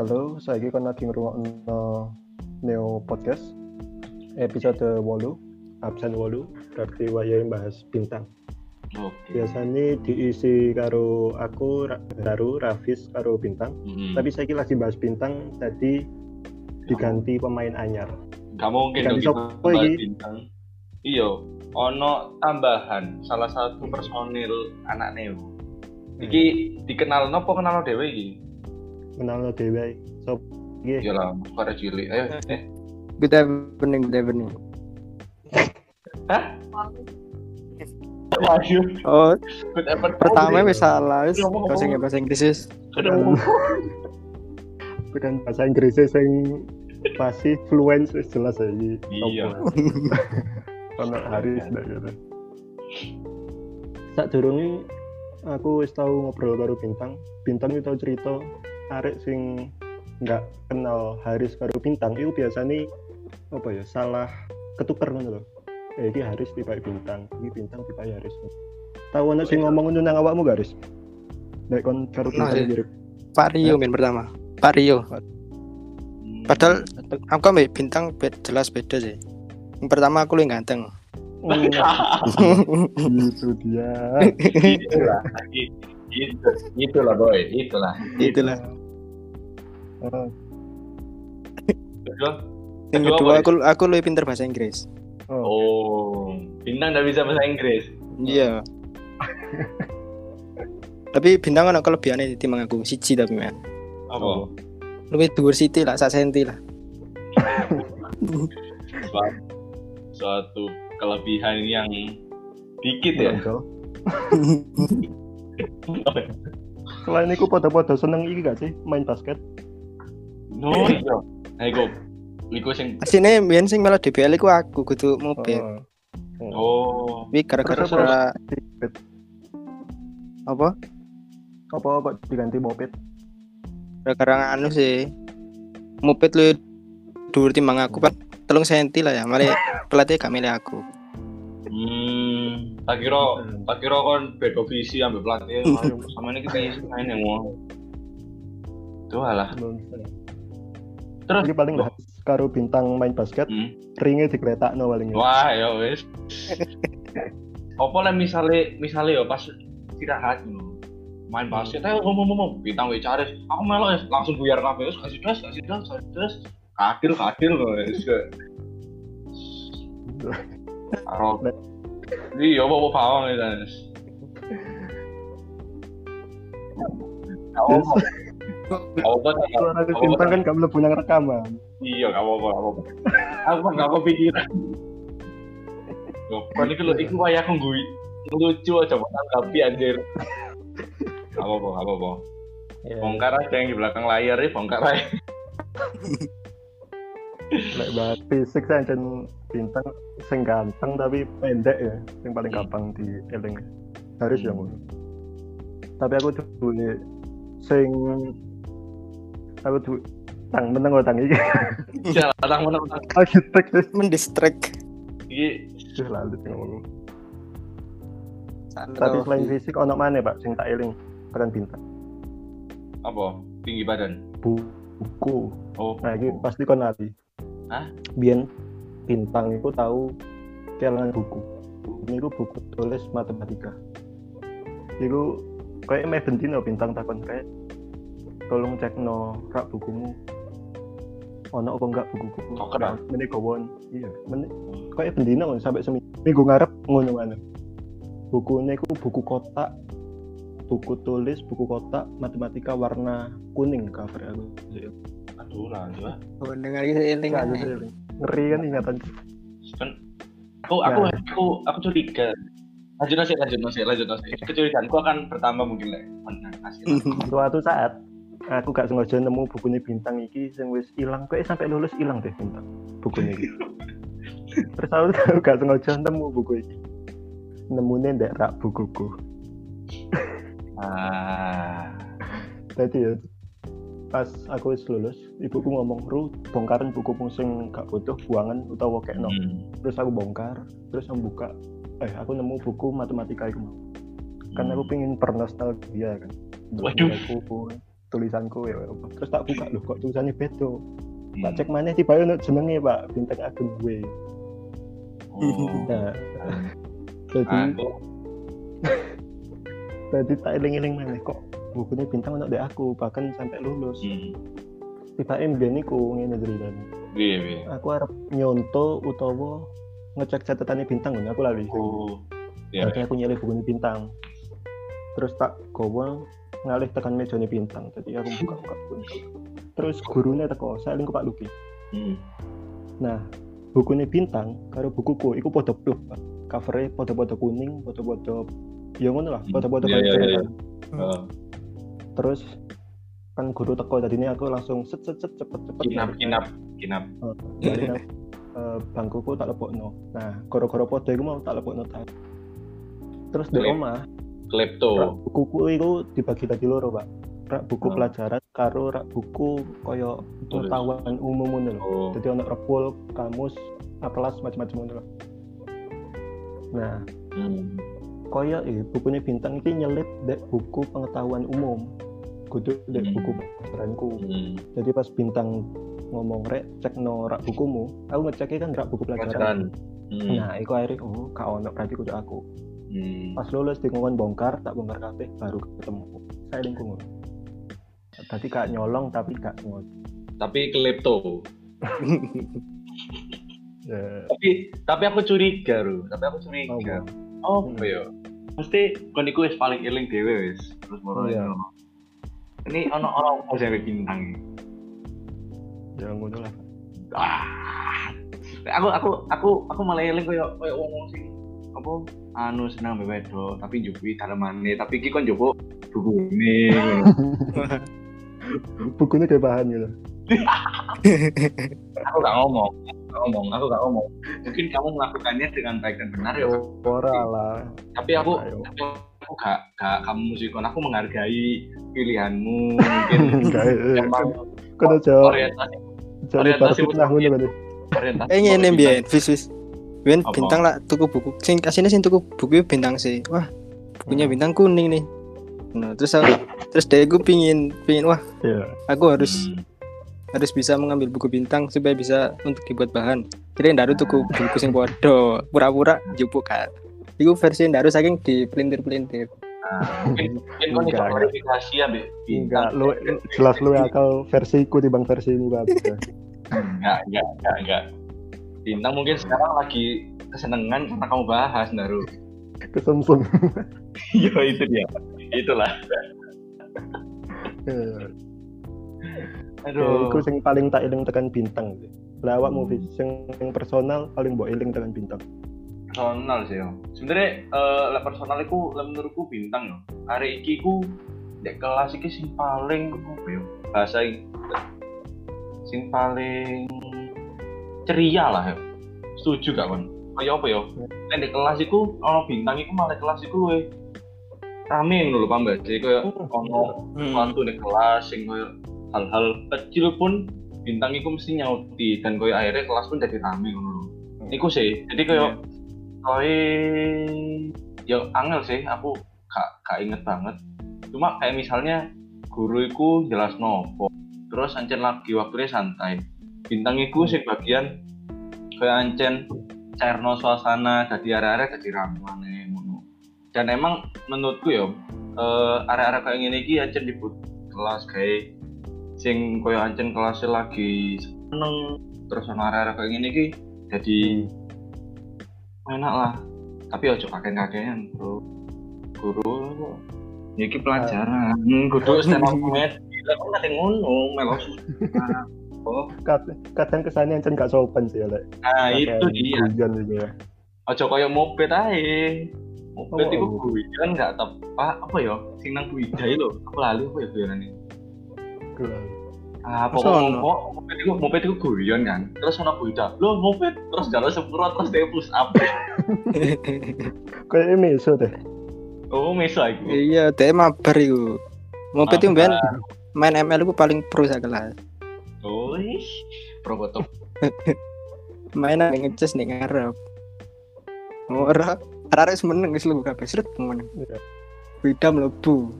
Halo, saya kon lagi ngrungokno Neo Podcast episode 8 absen 8 berarti waya bahas bintang. Oke. Biasanya diisi karo aku Daru, Rafis karo bintang. Mm-mm. Tapi saya lagi bahas bintang tadi diganti pemain anyar. Gak mungkin Ganti dong kita bahas bintang. Iya, ono tambahan salah satu personil anak Neo. Iki dikenal nopo kenal dhewe iki? Kenal Dewa. So, iki Ya lah, suara cilik. Ayo, eh. Good evening, good evening. Hah? Ayo, Oh, good effort. pertama wis salah, wis Ngomong- bahasa Inggris bahasa Inggris wis. Bukan bahasa Inggrisnya yang pasti fluent wis jelas iki. Iya. Ono Haris ndak gitu. Sak durunge aku wis tau ngobrol karo Bintang. Bintang itu tau cerita arek sing nggak kenal Haris karo Bintang itu biasanya apa ya salah ketuker ngono lho. Eh iki Haris tiba Bintang, iki Bintang tiba Haris. Tahu ana sing ngomong ngono nang awakmu gak Haris? Nek kon karo Nah, Bintang iya. mirip. Pak Rio main pertama. Pak Rio. Hmm. Padahal aku ambek bintang be- jelas beda sih. Yang pertama aku lebih ganteng. Oh, itu dia. itulah, itulah boy, itulah. Itulah. Oh, Kedua, Yang Kedua aku aku lebih pintar bahasa Inggris. oh. Oh, bintang nggak bisa bahasa Inggris. Iya. tapi bintang kan kelebihannya timbang aku siji tapi men. Apa? Lebih dhuwur siti lah, sak senti lah. Suatu, suatu kelebihan yang dikit ya. Menonjol. Selain itu pada-pada seneng iki gak sih main basket? No, iya. Nah, iku, iku sing, Asine mbiyen sing malah DBL iku aku kudu mobil. Oh. oh, Tapi gara-gara Terus apa? apa? Apa kok diganti moped? Gara-gara anu sih. Moped lu dhuwur timbang aku kan telung senti lah ya. Mari pelatih gak milih aku. hmm, tak kira, tak kira kon beda visi ambil pelatih, sama ini kita isi main yang mau. Itu alah. Terus, Ini paling bahas karo bintang main basket, hmm. ringnya digletakno paling. Wah, ya wis. Apa lah misale misale ya pas istirahat ngono. Main basket ayo ngomong-ngomong bintang wis cari. Aku melo ya langsung buyar kabeh wis kasih das, kasih das, kasih das. Kadil kadil kok wis. Karo Iya, apa bawang ya Danes. Apa? Suara bintang kan gak mlebu nang rekaman. Iya, gak apa-apa, gak apa-apa. Aku gak kepikiran. Loh, kan iki lho, iku wayah aku ngguy. Lucu aja buat tanggapi anjir. Gak apa-apa, gak apa-apa. Iya. Bongkar aja yang di belakang layar ya, bongkar aja. Lek bahas fisik saya dan bintang sing ganteng tapi pendek ya, yang paling Hmm. gampang di eling. Harus ya ngono. Tapi aku duwe sing aku duwe tang meneng kok tang iki Jalan tang menang tang. arsitek wis Mendistrek. Iki Wis lalu ngomong. Tapi selain fisik ono mana Pak sing tak eling peran bintang. apa? Tinggi badan. Buku. Oh, Nah, ini pasti kon ngerti. Hah? Biyen bintang itu tahu kelangan buku. Ini itu buku tulis matematika. Iku kayak meh bentino bintang takon kayak tolong cek no rak bukumu ono apa enggak buku-buku Oh, keren. mene gowon iya mene kayak bendino sampai seminggu minggu ngarep ngono mana bukunya itu buku kotak buku tulis buku kotak matematika warna kuning cover aku aduh lah, lah. Oh, dengar gitu eling. Nggak, Eling. ngeri kan ingatan Kan aku aku Nah. aku aku curiga. Lanjut nasi, lanjut nasi, lanjut nasi. Kecurigaanku akan bertambah mungkin lah. Menang hasil. suatu saat aku gak sengaja nemu bukunya bintang iki sing wis ilang. Kayak sampai lulus ilang deh bintang bukunya iki. Terus aku, gak sengaja nemu buku iki. Nemunya ndak rak bukuku. Ah. jadi ya pas aku wis lulus ibuku ngomong ru bongkaran bukumu sing gak butuh buangan utawa kayak Hmm. terus aku bongkar terus aku buka eh aku nemu buku matematika itu kan aku pengen bernostalgia kan. Waduh. aku tulisanku ya terus tak buka loh kok tulisannya bedo Hmm. tak cek mana tiba ono jenenge pak bintang ageng gue Oh. nah jadi Aku jadi tak eling-eling mana kok bukunya bintang di aku bahkan sampai lulus hmm. tiba mbiyen iku ngene ceritanya Iya, iya. aku arep nyonto utawa ngecek catatannya bintang kan aku lali Oh. Iya. Jadi aku nyelip bukunya bintang terus tak gowo ngalih tekan mejanya bintang jadi aku buka buka buku terus gurunya teko saya lingkup Pak Luki Hmm. nah bukunya bintang karo bukuku iku podo blok Pak. covernya podo-podo kuning podo-podo ya ngono lah iya, kayak iya. gitu. Oh. terus kan guru teko tadi ini aku langsung set set set cepet cepet Kinap, kinap, kinap. nang eh, bangkuku tak lepokno nah goro-goro podo iku mau tak lepokno tak terus di omah Klepto. bukuku itu dibagi tadi loro pak rak buku Hmm. pelajaran karo rak buku koyo pengetahuan umum ngono lho Oh. jadi ono repul kamus atlas macam-macam ngono lho nah Hmm. koyo eh, bukunya bintang ini nyelip dek buku pengetahuan umum kudu dek Hmm. buku pelajaranku Hmm. jadi pas bintang ngomong rek cek no rak bukumu aku ngeceknya kan rak buku pelajaran Pelajaran. Hmm. nah iku akhirnya oh kak ono berarti kudu aku Hmm. pas lulus di ngomong bongkar tak bongkar kabeh baru ketemu saya lingkungan tadi kak nyolong tapi kak ngono Tapi klepto. ya tapi tapi aku curiga, Ru. Tapi aku curiga. Oh, apa ya? Mesti kon iku wis paling eling dhewe wis. Terus moro Iya. ngono. Ini ono orang apa sing bintang ya ngono lah Ah. Aku aku aku aku malah eling koyo koyo wong sing apa anu seneng mbek wedok tapi njupuki dalemane. Tapi iki kon njupuk bukune. Ngono. bukunya kayak bahan gitu aku gak ngomong. Gak ngomong. Aku gak ngomong. Mungkin kamu melakukannya dengan baik dan benar ya ora lah. Tapi aku Ayo. tapi aku gak gak kamu musikon. Aku menghargai pilihanmu. Mungkin emang kan jawab orientasi orientasi orientasi Eh ngene politik. biyen vis vis. Apa? bintang lah tuku buku. Sing asine sing tuku buku bintang sih. Wah, bukunya Hmm. bintang kuning nih. Nah, terus aku, terus deh gue pingin pingin wah iya aku harus Hmm. harus bisa mengambil buku bintang supaya bisa untuk dibuat bahan. Jadi ndaru tuku buku sing podo, pura-pura jupuk kan. Iku versi ndaru saking di pelintir-pelintir. Mungkin mungkin kau verifikasi ya enggak lu jelas lu akal versiku versimu kabeh enggak enggak enggak enggak bintang mungkin sekarang lagi kesenangan karena kamu bahas Naru. Kesumsum iya itu dia. Itulah. Ya aduh. Iku sing paling tak eling tekan bintang. Awakmu Fis, sing sing personal paling mbok eling tekan bintang. Personal sih yo. Sebenarnya lah personal iku lah menurutku bintang yo. Hari iki ku dek kelas iki sing paling apa yo bahasa i- sing paling ceria lah yo setuju gak kon kaya apa yo nek di kelas iku ono bintang iku malah kelas iku luwe rame ngono lho paham gak sih kaya ono Hmm. waktu di kelas sing koyo hal-hal kecil pun bintang iku mesti nyauti dan koyo akhirnya kelas pun jadi rame ngono lho. Iku sih. Jadi koyo koyo ya angel sih. Aku gak gak inget banget. Cuma kayak misalnya guru iku jelas nopo. Terus ancen lagi waktunya santai bintang iku sing bagian kayak ancen cairno suasana jadi area-area jadi ramane ngono. Dan emang menurutku ya eh area-area kayak gini iki ancen dibut kelas kayak sing koyo ancen kelasnya lagi seneng terus ana area-area kayak gini iki jadi enak lah. Tapi ojo kakek-kakean bro. Guru iki pelajaran. Hmm, kudu stand up comedy. Lah kok ngono melo oh. Kad- kadang kesannya ancen gak sopan sih ya lek. Nah itu dia. guyon gitu ya. Ojo koyo moped ae. Moped Oh, itu guyon nggak tepat apa ya? Sing nang Buidai lho. Aku lali apa ya guyonane? Guyon. ah pokoknya moped itu moped itu guyon kan. Terus ono Buidai lo moped terus jalan sepuro terus dia push up. Kayak meso deh. Oh meso aku iya, dia mabar iku. Moped itu ben Mabar. main ML ku paling pro sak kelas. oh ish probotok Main nang ngeces ning ngarep. Ora arek semeneng wis lu kabeh sret. Iya. Beda mlebu.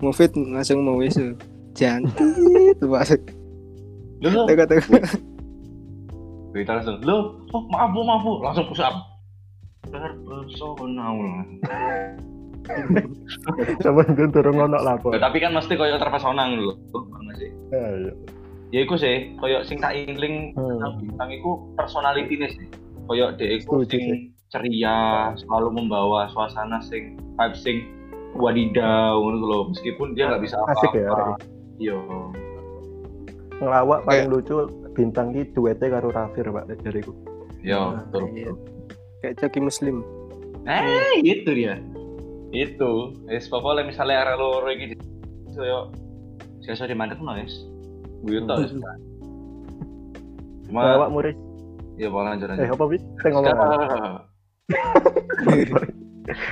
Mufid langsung mau wis. Jantit masuk. Loh, Tengok tengok. kita langsung, loh, oh maaf bu, maaf bu, langsung push up. Terpesona ulah. Sama itu turun ngono lah kok. Ya, tapi kan mesti koyo terpesona ngono lho. Oh, mana sih? Ya, ya. Ya iku sih, koyo sing tak ingling Hmm. tentang bintang iku personality-ne sih. Koyo dhek iku sing ceria, selalu membawa suasana sing vibe sing wadidaw ngono lho. Meskipun dia nggak bisa Asik ya, apa-apa. Iya. Ngelawak paling lucu bintang ki duetnya karo Rafir Pak dariku. Iya, betul. Iya. Kayak Coki Muslim. Eh, itu dia. Itu. Wis pokoknya misalnya arek loro iki koyo sesuk di mandek no, guys. Buyut tok. wis. Cuma Ngelawak murid. ya boleh lanjut Eh aja. apa bis? Saya ngomong.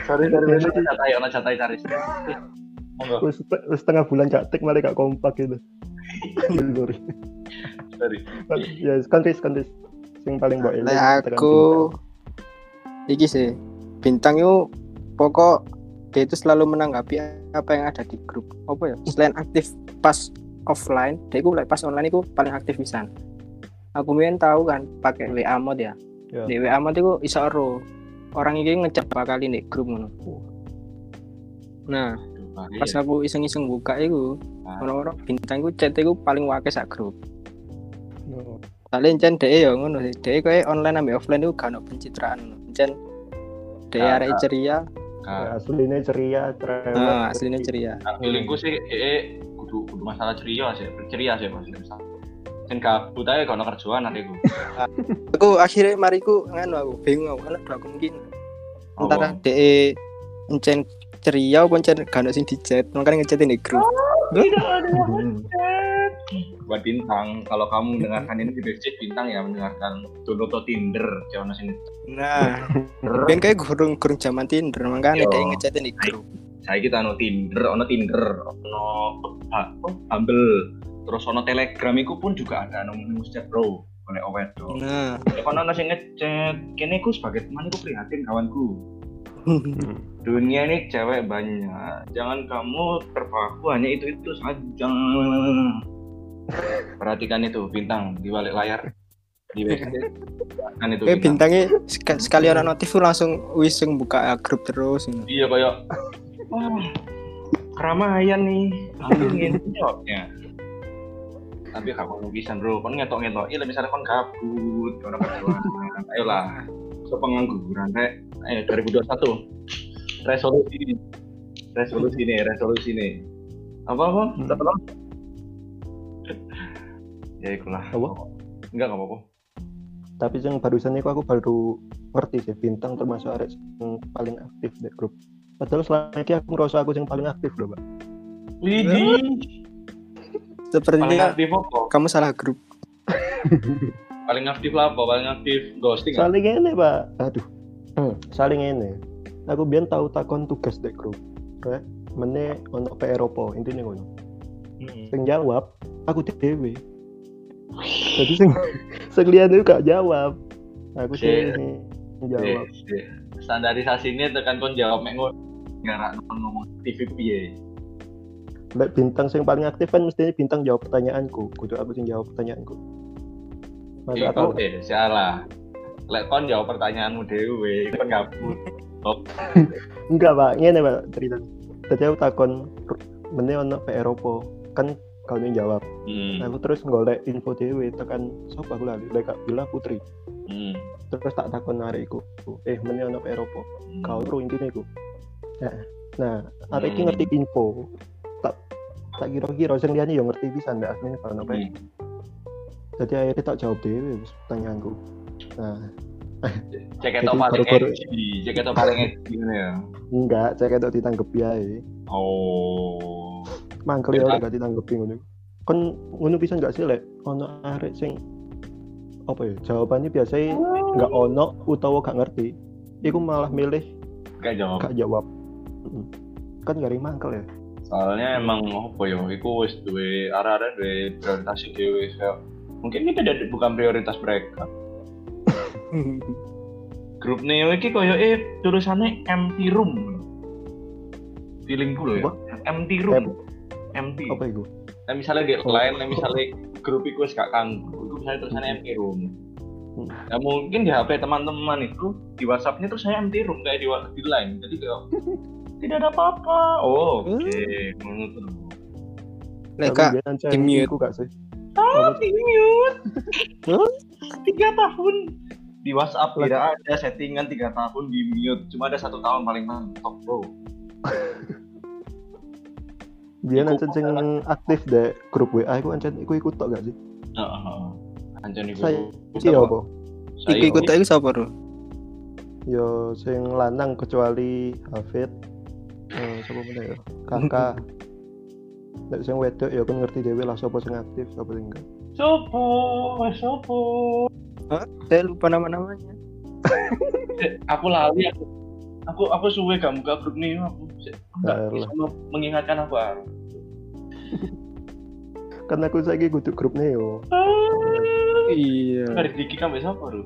Sorry, sorry, sorry, catai, ono catai cari. Monggo, Wis setengah bulan cak malah gak kompak gitu. Sorry. sorry. Ya, kantis kantis. Sing paling mbok eling. Aku iki sih bintang itu pokok dia itu selalu menanggapi apa yang ada di grup apa ya selain aktif pas offline dia like, pas online itu paling aktif bisa aku mungkin tahu kan pakai WA mode ya Ya. di WA mode itu iso ero orang ini ngecek berapa kali nih grup ngono nah pas aku iseng-iseng buka itu Ah. orang-orang bintang itu chat itu paling wakil sak grup Oh, Kalian cen deh ya ngono sih. Dek kayak online ambil offline itu gak ono pencitraan. Cen dek Ah, arek ah. ceria, ya, aslinya ceria, cerewet. nah, aslinya ceria. Nah, feelingku sih, eh, kudu kudu masalah ceria sih, ceria sih maksudnya. misal. Kan kabut aja kalau kerjaan adekku. Aku akhirnya mariku nganu aku bingung aku karena dua kemungkinan. Antara Apa? dek encen ceria apa encen gak sing di chat, makanya ngechatin di grup. Hmm. buat bintang kalau kamu mendengarkan ini di BC bintang ya mendengarkan download to Tinder jangan sini Nah, ben kayak gurung gurung zaman Tinder, makanya Yo. dek ngechatin di grup. Saya kita ono Tinder ono Tinder ono Bumble. Terus ono Telegram itu pun juga ada nomor chat bro oleh owet dong Nah, ya kalau nasi ngechat kini aku sebagai teman aku prihatin kawanku. Dunia ini cewek banyak jangan kamu terpaku hanya itu itu saja. Perhatikan itu bintang di balik layar di website kan itu bintang. bintangnya sek- sekali orang notif langsung wiseng buka grup terus. iya kayak wah keramaian nih. Aku ingin jawabnya tapi kamu lukisan bro. Kon ngetok ngetok iya misalnya kon gabut kon kerjaan ayolah. So pengangguran kayak ayo 2021 resolusi. Resolusi nih resolusi nih. Apa apa? Hmm. apa? Ya ikulah. Apa? enggak nggak apa-apa. Tapi yang barusan itu aku baru ngerti sih bintang termasuk arek yang paling aktif di grup. Padahal selama ini aku ngerasa aku yang paling aktif loh, Pak. Widih paling Sepertinya aktif apa kamu salah grup. paling aktif lah apa paling aktif ghosting Saling ini, Pak. Aduh. Hmm, saling ini. Aku biar tahu takon tugas di grup. Kayak mene ono PR opo intinya ngono. Hmm. Sing jawab aku dhewe. Jadi sing sing liyan itu gak jawab. Aku sih jawab. Eh, standarisasinya tekan kon jawab mek ngono nggak ngomong TV piye Lek bintang sing paling aktif kan mestinya bintang jawab pertanyaanku. Kudu aku sing jawab pertanyaanku. Masa Iku aku eh salah lek kon jawab pertanyaanmu dhewe kon gabut enggak, Pak. Ngene, Pak, cerita. Tadi aku takon mene ono PR opo. Kan kau yang jawab. hmm. Aku terus golek info dhewe tekan sapa aku lali. Lek Bila Putri. hmm. Terus tak takon arek iku. Eh, mene ono PR opo. hmm. Kau ro intine iku. Nah, nah arek iki Hmm. ngerti info. Tak tak kira-kira sing liyane yo ngerti bisa ndak asline kalau apa. Hmm. Jadi akhirnya tak jawab dhewe wis pertanyaanku. Nah, cek itu Jadi paling edgy cek itu paling edgy ya enggak, cek itu ditanggepi ae. oh Mangkel ya gak ditanggepi ngono. Kon ngono bisa enggak sih lek ono arek sing apa ya jawabannya biasanya nggak ono utawa gak ngerti iku malah milih gak jawab gak jawab Mm. kan garing mangkel ya? Soalnya emang apa ya iku wis duwe arah-arah duwe prioritas dhewe mungkin kita bukan prioritas mereka. Grup Neo iki koyo eh tulisannya empty room. Feelingku loh ya. Empty room. Empty. apa iku? Nah misalnya di lain, nah misalnya grup iku wis gak kan, iku misalnya tulisannya empty room. Hmm. Nah mungkin di HP teman-teman itu di WhatsAppnya terus saya empty room kayak di, di line. Jadi kayak tidak ada apa-apa. Oh, oke. Ngono tuh. Lek Tapi kak ancen di-mute. iku gak sih? Oh, di mute. Tiga tahun di WhatsApp tidak ada settingan tiga tahun di mute. Cuma ada satu tahun paling mantap bro. Dia ancen sing aktif deh grup WA iku ancen iku ikut tok gak sih? Heeh. Anjen iku. Saya Iya apa? Saya iku ikut iku sapa bro? Yo sing lanang kecuali Hafid. Eh sapa meneh ya? Kakak. Nek sing wedok ya kan ngerti dhewe lah sapa sing aktif, sapa sing enggak. Sopo, Sopo. Saya lupa nama-namanya. Eh, aku lali aku. Aku aku suwe gak buka grup nih aku. Aku nggak bisa mengingatkan aku. ah. Kan aku saiki kudu grup Neo. Iya. Dari Diki sampai siapa lu?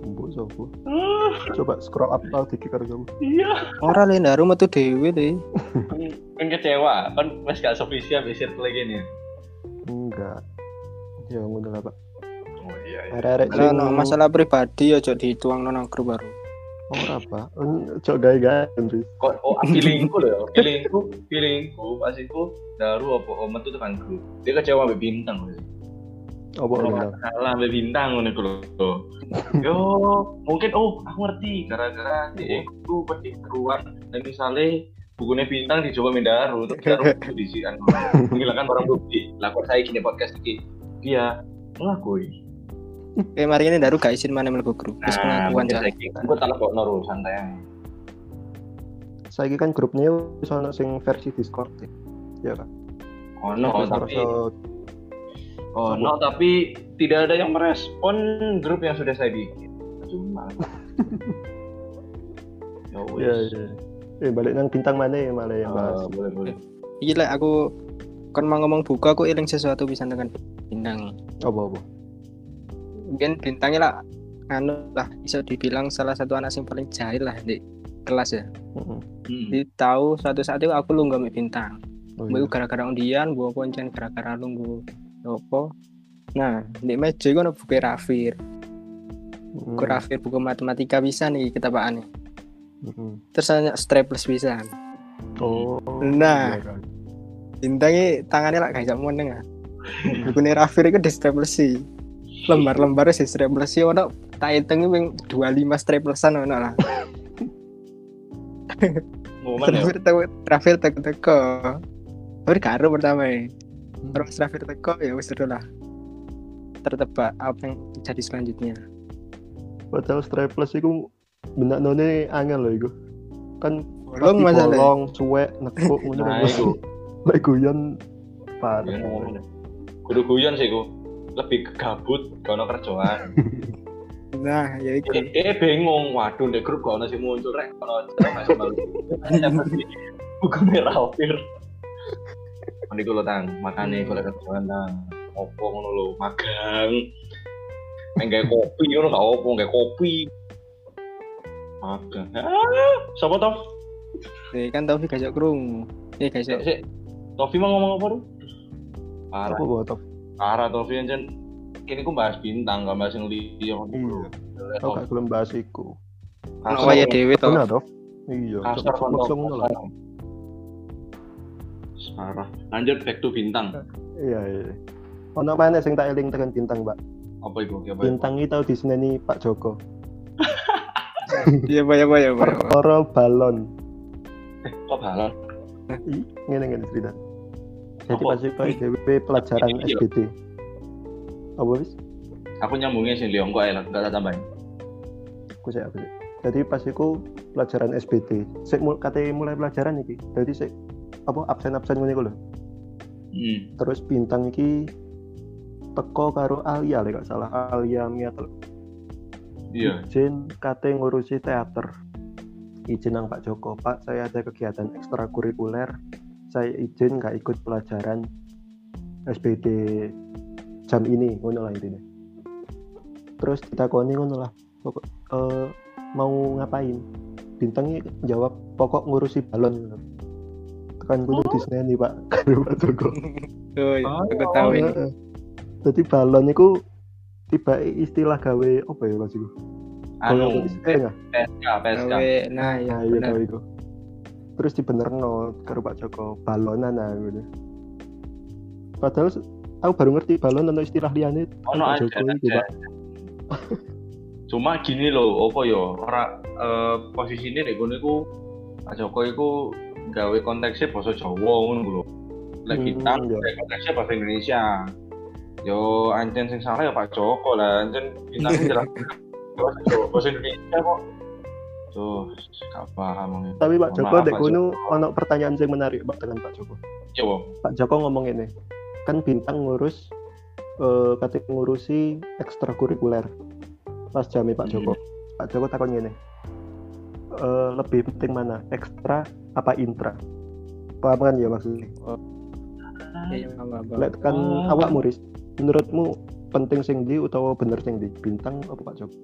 Mbok sapa? Ah, Coba scroll up tau dikit karo kamu. Iya. Ora le ndaru metu dhewe deh. Kan kecewa, kan mas gak sofisi habis circle lagi nih. Enggak. Ya ngono lah, Pak. Oh iya. Arek-arek sing no, masalah pribadi aja dituang nang grup baru. ora, Pak. Cok gawe-gawe Andri. Kok oh feelingku loh, feelingku, feelingku pas itu daru apa metu tekan grup. Dia kecewa sampai bintang loh. Apa salah sampai bintang ngono iku lho. Yo, mungkin oh aku ngerti gara-gara dia itu pasti keruan dan misalnya bukunya bintang dicoba mendaru terus daru itu disian menghilangkan barang bukti. Lah kok saya gini podcast ini dia mengakui. Kayak mari ini ndaru gak izin mana mlebu grup. Wis pengakuan mungkin jan. saiki gue tak kok noro santai. Saiki kan grup Neo wis ono sing versi Discord. ya. Ya kan. Oh no, tapi oh no, tapi tidak ada yang merespon grup yang sudah saya bikin. Cuma. Ya. Iya, iya. Eh balik nang bintang mana ya malah yang bahas. Ah, boleh boleh. Iki lek aku kan mau ngomong buka aku eling sesuatu bisa dengan bintang. Apa apa? Mungkin bintangnya lah anu lah bisa dibilang salah satu anak yang paling jahil lah di kelas ya. Heeh. Hmm. Jadi tahu suatu saat itu aku lungguh ambek bintang. Oh, iya. gara-gara undian, gua koncen gara-gara lungguh apa. Nah, di meja itu ada buku Rafir. Buku Rafir, buku matematika bisa nih kita nih. Heeh. Terus hanya strapless bisa. Oh. Nah. iya kan. Bintangnya tangannya lah kayak mau nengah. Buku Rafir itu di strapless sih. Lembar-lembar sih strapless sih. Ono tak hitung itu dua lima straplesan ono lah. Ya. Rafir teko, Rafir teko teko. Tapi karo pertama ya. Hmm. Terus Rafir teko ya wis terus lah. Tertebak apa yang jadi selanjutnya. Padahal strapless iku benak none angel loh iku. Kan Bolong masalah. bolong, cuek, nekuk ngono Nah, itu. Lek guyon parah. Ngomong. Kudu guyon sih ku. Lebih gabut, gak ono kerjaan. Nah, ya itu. Dia bingung, waduh di grup gak ono sih muncul rek, ono masih malu. Bukan merah Mandi kulo tang, makane kulo kerjaan tang. Opo ngono lho, magang. Main kayak kopi ngono gak opo, kayak kopi. Magang. Ah, siapa tau? Ya kan tahu sih gajak kerungu. Ya guys, Sik, sik. Tofi mau ngomong apa tuh? Parah. Apa botol? Parah Tofi ancen. Ini ku bahas bintang, gak bahas yang liya. Iya. Aku gak gelem bahas iku. ono waya dhewe to. Toh? Iya, kasar coba maksa ngono lah. Parah. Lanjut back to bintang. Iya, iya. Ono mana sing tak eling tekan bintang, Pak? Apa itu? Apa itu? Bintang itu tau diseneni Pak Joko. Iya, ya ya ya. Perkara balon. Eh, kok balon? Ngene ngene cerita. Jadi Apa? pas iku dhewe pelajaran Ini. SBT. Apa wis? Aku nyambungnya sih Leong kok enak, gak tak tambahin. Aku sih aku sih. Jadi pas iku pelajaran SBT. Sik mul kate mulai pelajaran iki. Jadi sik apa absen-absen ngene iku lho. Hmm. Terus bintang iki teko karo Alia lek gak salah Alia Miatel. Iya. izin kate ngurusi teater izin nang Pak Joko Pak saya ada kegiatan ekstrakurikuler saya izin nggak ikut pelajaran SBD jam ini ngono lah intinya terus ditakoni ngono lah pokok eh, mau ngapain bintangnya jawab pokok ngurusi balon. Kan kudu Disney Pak karo Pak Joko. Oh, iya, Oh, aku tahu ini. Jadi balon iku tiba istilah gawe apa ya Mas iku? anu. PSK PSK Gawe, nah ya Nah, iya benar. tahu iku. Terus dibenerno karo Pak Joko, balonan nah gitu. Padahal aku baru ngerti balon atau istilah liane ono Pak aja Joko itu. Pak. cuma gini loh apa yo ora eh, posisinya dek kono iku Pak Joko iku gawe konteksnya bahasa Jawa ngono lho lek Hmm, kita iya. gawe konteksnya bahasa Indonesia yo ancen sing salah ya Pak Joko lah ancen bintang jelas bahasa Indonesia kok tuh gak paham. Tapi Pak Joko dek kono ono pertanyaan yang menarik Pak dengan Pak Joko. Iya, Wong. Pak Joko ngomong ini, kan bintang ngurus eh katanya ngurusi ekstrakurikuler pas jamnya Pak Joko. Pak Joko takon gini, eh lebih penting mana, ekstra apa intra? Paham kan ya maksudnya? Iya, apa apa. Lek kan Oh. awak muris, menurutmu penting sing di utawa bener sing di bintang apa Pak Joko?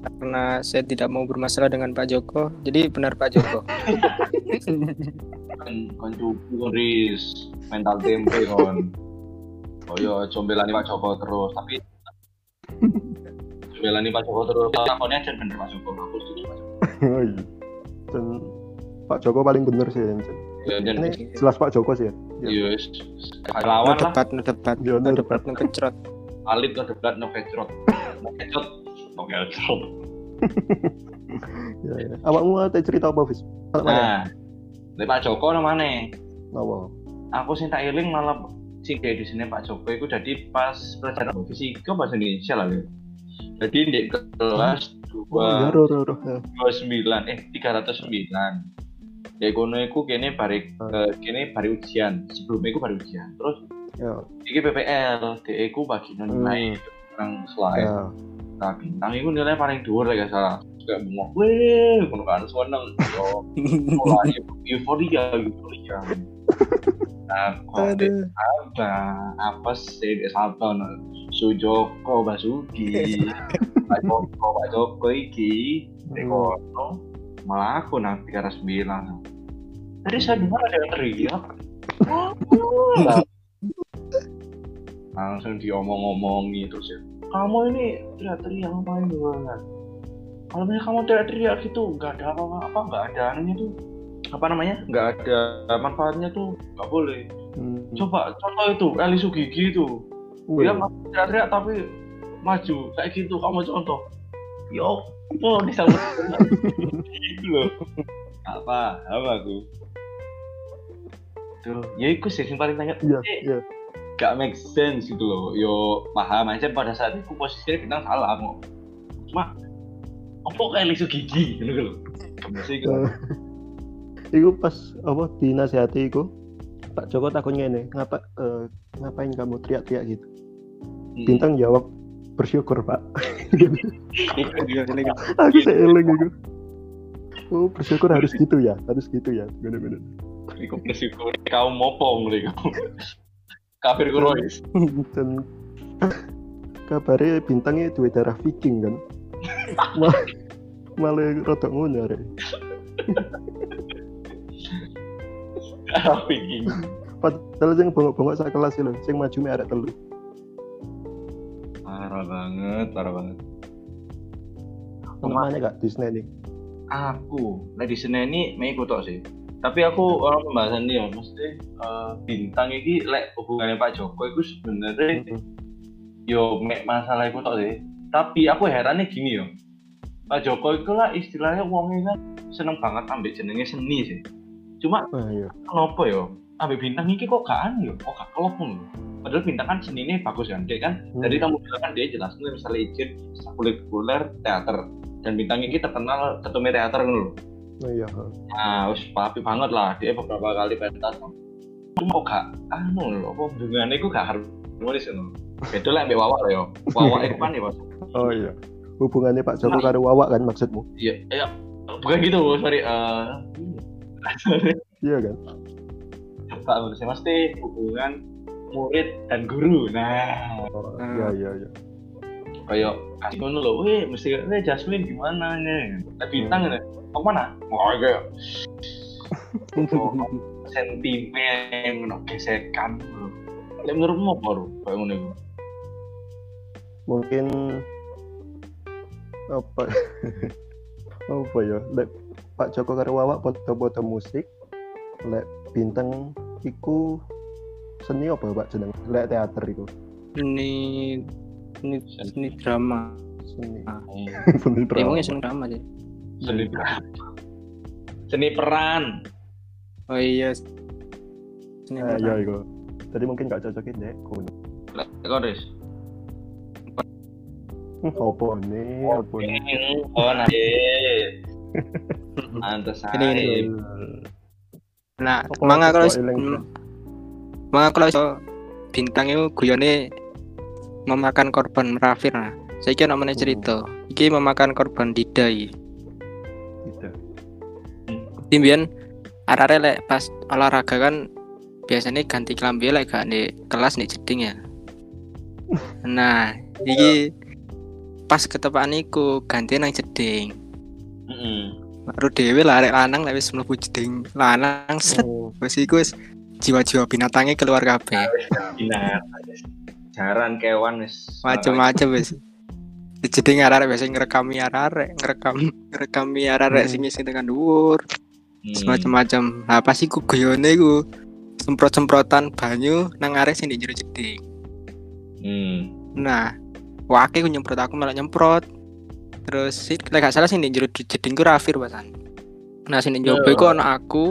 Karena saya tidak mau bermasalah dengan Pak Joko, jadi benar Pak Joko. kan kan kon, Riz mental tempe kon oh iya combelani Pak Joko terus tapi combelani Pak Joko terus lakonnya aja bener Pak Joko aku setuju Pak Joko Oh iya. Pak Joko paling bener sih ya. Ya Ini jelas Pak Joko sih ya. iya. No lawan lah debat, debat, Iya, no debat, no kecrot. alit no debat no kecrot no kecrot no kecrot Ya, ya. Awakmu ada cerita apa, Fis? Nah dari Pak Joko namanya Nawa. aku sing tak eling malah sing kayak di sini Pak Joko itu jadi pas pelajaran fisika bahasa Indonesia lah ya. Jadi di kelas dua ro, ro, ro. Ya. dua sembilan eh tiga ratus sembilan. Ya kono iku kene bari eh, kene bari ujian. Sebelumnya iku bari ujian. Terus Ya. iki PPL, DE ku bagi nilai orang slide. Ya. Nah, bintang iku nilai paling dhuwur lah gak salah. Kayak bengok, weh, kono kan seneng. Yo, euforia, euforia. Nah, kok apa apa sih di Sabton Sujoko Basuki. Pak Joko Pak Joko iki. Di Hmm. kono malah aku nang tiga ratus sembilan. Tadi saya dengar ada yang teriak. Langsung diomong-omongi terus ya. Kamu ini teriak-teriak ngapain banget kalau misalnya kamu teriak-teriak gitu nggak ada apa-apa apa nggak ada anunya tuh. Apa namanya? Nggak ada manfaatnya tuh nggak boleh. Hmm. coba contoh itu Eli Sugigi itu Wih. dia masih teriak-teriak tapi maju. Kayak gitu kamu contoh. Yo oh disambut gitu loh. Apa apa aku. Tuh ya itu sih yang paling tanya. Iya, Eh, iya. gak make sense gitu loh. Yo paham aja pada saat itu posisinya kita salah kok. Cuma apa kayak Eli Sugigi gitu loh. Maksudnya gitu. Eh, Iku pas apa dinasihati iku Pak Joko takon ngene, ngapa eh, ngapain kamu teriak-teriak gitu? Hmm. Bintang jawab bersyukur, Pak. Aku seeling iku. Oh, bersyukur harus gitu ya, harus gitu ya. Bener-bener. Iku bersyukur kau lho iku. Kafir kurois. Dan kabarnya bintangnya dua darah Viking kan. Mal- malah rodok ngono. Viking. Padahal sing bongok-bongok sak kelas lho, sing maju mek arek telu. Parah banget, parah banget. Ono mana gak Disney nih? Aku, nah di ini mei tok sih. Tapi aku orang pembahasan dia, mesti eh, bintang ini lek hubungannya Pak Joko itu sebenarnya yo mek masalah iku tok sih. Tapi aku herannya gini yo. Pak Joko itu lah istilahnya wongnya kan seneng banget ambil jenenge seni sih. Cuma Wah iya. kenapa yo? Ambil bintang ini kok gak anu yo, kok gak kelop. Padahal bintang kan seninya bagus kan, dia kan Hmm. Jadi kamu bilang kan dia jelas nih misalnya izin kulikuler teater dan bintang ini terkenal ketumnya teater kan loh. Oh iya. Nah, wis papi banget lah dia beberapa kali pentas. Cuma kok gak anu loh, kok hubungannya itu gak harmonis kan. Itu lah ambil wawak loh yo. Wawak itu kan ya mas. Oh iya. Hubungannya Pak Joko karo Wawa kan maksudmu? Iya, iya. Bukan gitu, sorry. eh Iya kan? Pak menurut saya mesti hubungan murid dan guru. Nah, Oh, Hmm. iya iya iya. kayak kasih ngono loh, weh mesti, weh Jasmine gimana nih? Nah, bintang nih, mau mana? Mau kayak sentimen ngono gesekan lho. Lek menurutmu apa lho kayak ngono iku? mungkin apa apa ya lek Pak Joko karo Wawa foto-foto musik lek bintang iku seni apa Pak jeneng? Lek teater iku. Ini ini ini drama. Seni. Ah. seni drama. Emangnya seneng drama sih Seni berapa? Seni peran. oh iya seni Eh, iya drama. iku jadi mungkin gak cocokin deh kuno Lek kok Riz? Hmm, apa nih? Apa nih Oh, Ini, ini. nah Apa manga kalau manga kalau iso bintang itu guyone memakan korban merafir nah saya kira namanya cerita iki memakan korban didai. Timbian arare lek pas olahraga kan biasanya ganti kelambi lek gak di kelas nih jeding ya. Nah, iki pas ketepaan iku ganti nang jeding. Heeh. Baru dhewe lah arek lanang lek wis mlebu jeding lanang set Oh, wis iku wis jiwa-jiwa binatangnya keluar kabeh. Binat. Jaran kewan wis. Macem-macem wis. Di jeding arek biasa ngerekami arek, ngerekam ngerekami arek Hmm. sing sing tekan dhuwur. Hmm. semacam-macam nah pas iku guyone iku semprot-semprotan banyu nang arek sing di jero jeding Hmm. nah wake nyemprot aku malah nyemprot terus sih gak salah sing di jero jeding ku Rafir pasan nah Oh. njaba iku aku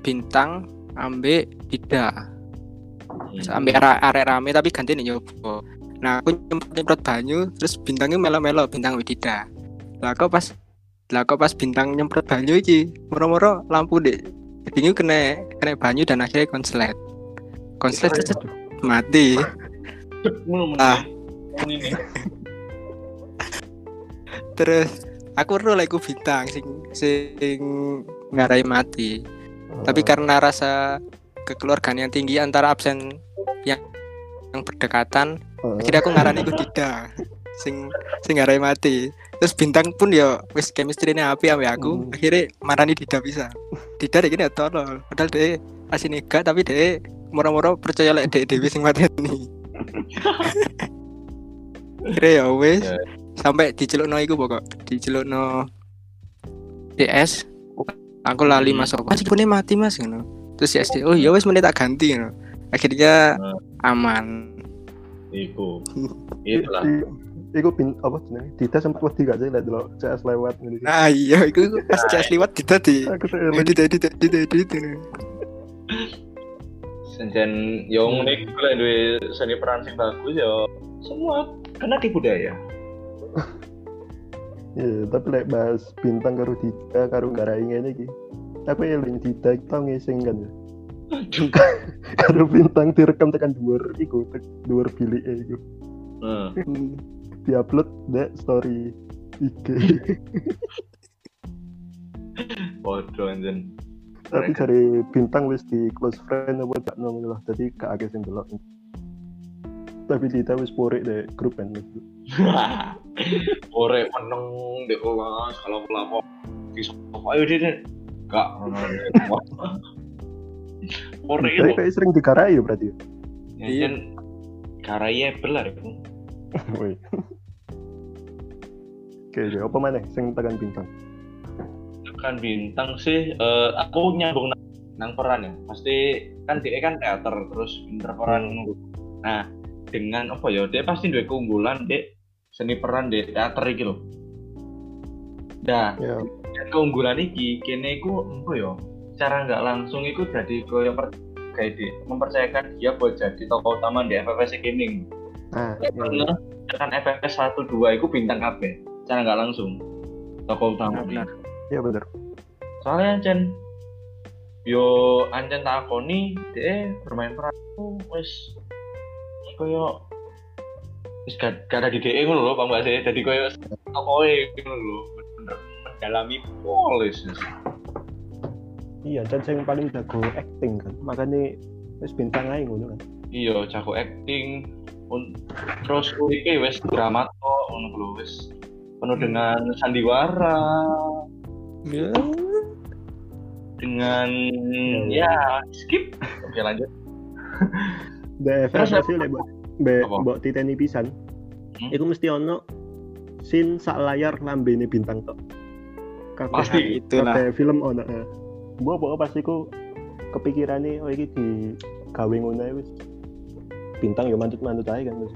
bintang ambek Dida Terus ambek arek rame tapi ganti nih nyoba. Nah aku nyemprot nyemprot banyu terus bintangnya melo-melo bintang ambek Dida lah kok pas lah kok pas bintang nyemprot banyu iki moro-moro lampu dek jedingnya kena kena banyu dan akhirnya konslet. Konslet mati. Ah. Terus aku ro ku bintang sing sing ngarai mati. Tapi karena rasa kekeluargaan yang tinggi antara absen yang yang berdekatan Eh, akhirnya aku ngarani ku tidak sing sing ngarai mati. Terus bintang pun ya wis chemistry ini api ambil aku Hmm. akhirnya marani tidak bisa. Tidak deh gini tolol. Padahal deh asin tapi deh moro-moro percaya lek deh dewi sing mati ini akhirnya ya wis. Ya. Sampai dicelukno iku pokok dicelukno DS aku lali Hmm. mas apa sih punya mati mas ngono terus ya SD, oh ya wis menit tak ganti ngono akhirnya Hmm. aman Iku. Itulah. Iku bin apa jenenge? Dita sempat wedi gak sih lihat dulu CS lewat ngene iki. Nah iya, itu pas CS liwat kita di Aku tuh di eling. di di di di di di Senjen yo ngene iku lek duwe seni peran sing bagus yo semua kena tipu daya. Iya, tapi lek bahas bintang karo Dita karo garai ngene iki. Aku eling Dita kita ngising kan ya. Karo bintang direkam tekan dhuwur iku, tek dhuwur bilike iku. Heeh. Diupload dek story IG. Bodoh anjen. tapi dari bintang wis di close friend apa gak nong lah. Jadi gak akeh sing delok. Tapi Dita wis porik deh grup kan. Ore meneng di kelas kalau pelapor di sofa ayo deh gak Ore itu kayak sering digarai ya berarti. Anjen karaya belar itu. Woi. Oke, oke. apa mana sing tekan bintang? Kan bintang sih eh, aku nyambung nang, nang peran ya. Pasti kan dia kan teater terus pinter peran. Nah, dengan apa ya? Dia pasti duwe keunggulan dek seni peran di teater iki lho. Nah, dan keunggulan iki kene iku apa ya cara nggak langsung iku jadi koyo per kayak di mempercayakan dia buat jadi tokoh utama di FFS kene ah, ya, karena kan FFS 1 2 iku bintang kabeh cara nggak langsung tokoh utama Benar. ya bener. soalnya Ancen yo Ancen tak akoni dia bermain peran wis koyo wis gak, gak ada di DE ngono lho Bang Mbak sih jadi koyo tokohe ngono lho bener mendalami polis. Iya, dan yang paling jago acting kan. Makanya wis bintang aja ngono kan. iya jago acting. Un- terus iki wis drama to ngono lho wis penuh dengan sandiwara. Ya. dengan ya skip. Oke lanjut. DFF Terus mbok mbek Apa? mbok titeni pisan. Hmm? Iku mesti ono scene sak layar lambene bintang tok. Kabeh Pasti. itulah kabeh film ono. eh. Mbok mbok pas iku kepikirane oh iki di gawe ngono wis. Bintang yo mantut-mantut ae kan wis.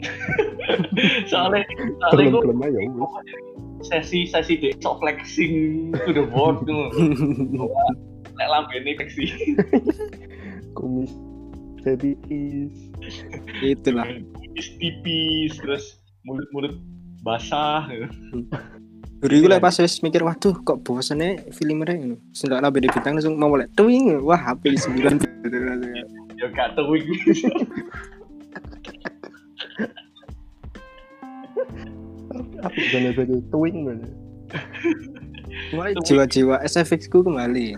soalnya soalnya gue sesi sesi dek sok flexing to the board tuh lek lambene flexing Kumis tipis. itulah tipis tipis terus mulut-mulut basah Dulu iku lek pas wis mikir waduh kok bosene film ini ngono. Sendak lambe bintang langsung mau mulai tuing wah HP sembilan ya gak iki Apa bukan itu twing kan? Mulai jiwa-jiwa SFX ku kembali.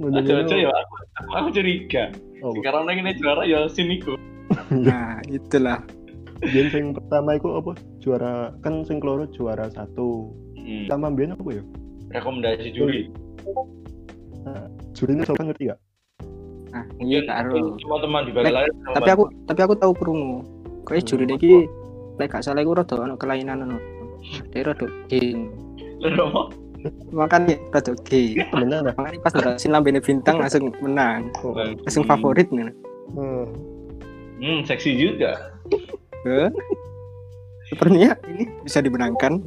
Aja-aja ya aku, aku, curiga Oh, sekarang ini juara ya siniku Nah, itulah. Biyen sing pertama iku apa? Juara kan sing keloro juara satu. hmm. Sama apa ya? rekomendasi juri Jurinya siapa ngerti gak? Nah, iya karo. cuma teman di balik Tapi aku tapi aku tahu krungu. Kayak juri iki lek gak salah iku rada ono kelainan ngono. Dia rada. Lho, Makanya rada lah. Makanya pas udah sin lambene bintang langsung menang. Langsung favorit nih. Hmm. hmm seksi juga Heh. Sepertinya ini bisa dimenangkan.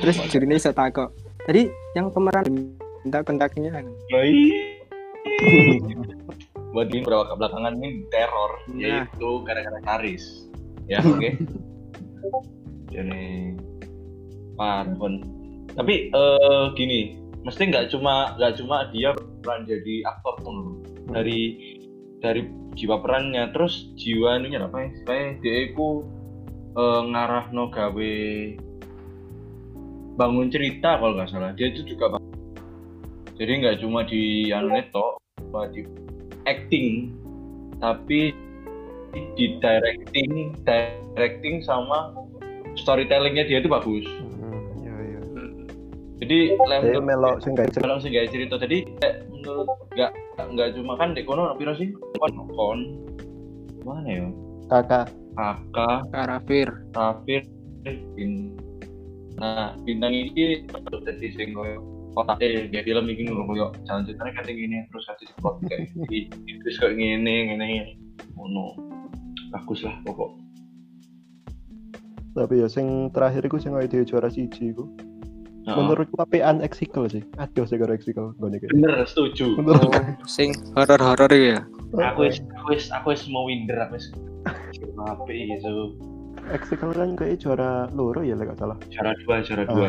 Terus jurinya bisa takut. Tadi yang pemeran bentak-bentaknya Yoi. buat ini beberapa belakangan ini teror Nah. yaitu gara-gara Karis ya oke jadi Parpon tapi eh gini mesti nggak cuma nggak cuma dia peran jadi aktor pun dari dari jiwa perannya terus jiwa ini apa ya? Kayak dia itu eh, ngarah no gawe bangun cerita kalau nggak salah. Dia itu juga bang- jadi nggak cuma di anu neto cuma di acting tapi di directing directing sama storytellingnya dia itu bagus. Iya iya. Jadi lem Saya melok sing gak kalau sih gak cerita tadi eh, menurut nggak nggak cuma kan di kono piro sih? Kon kon. Mana ya? Kakak. kakak. Karafir. Rafir. Bin nah bintang ini jadi sing koyo kotak eh dia film ini ngono koyo jalan ceritanya kayak gini terus kasih plot kayak terus kayak gini gini ngono. Bagus lah pokok. Tapi ya sing terakhir iku sing dia juara siji iku. Nah, Menurutku apean Exicle sih. Aduh sih karo Exicle ngene iki. bener setuju Menurut Oh, sing horor-horor ya. aku wis aku wis aku wis mau winder aku wis apa gitu Exicle kan kayak juara loro ya lek salah. cara dua cara dua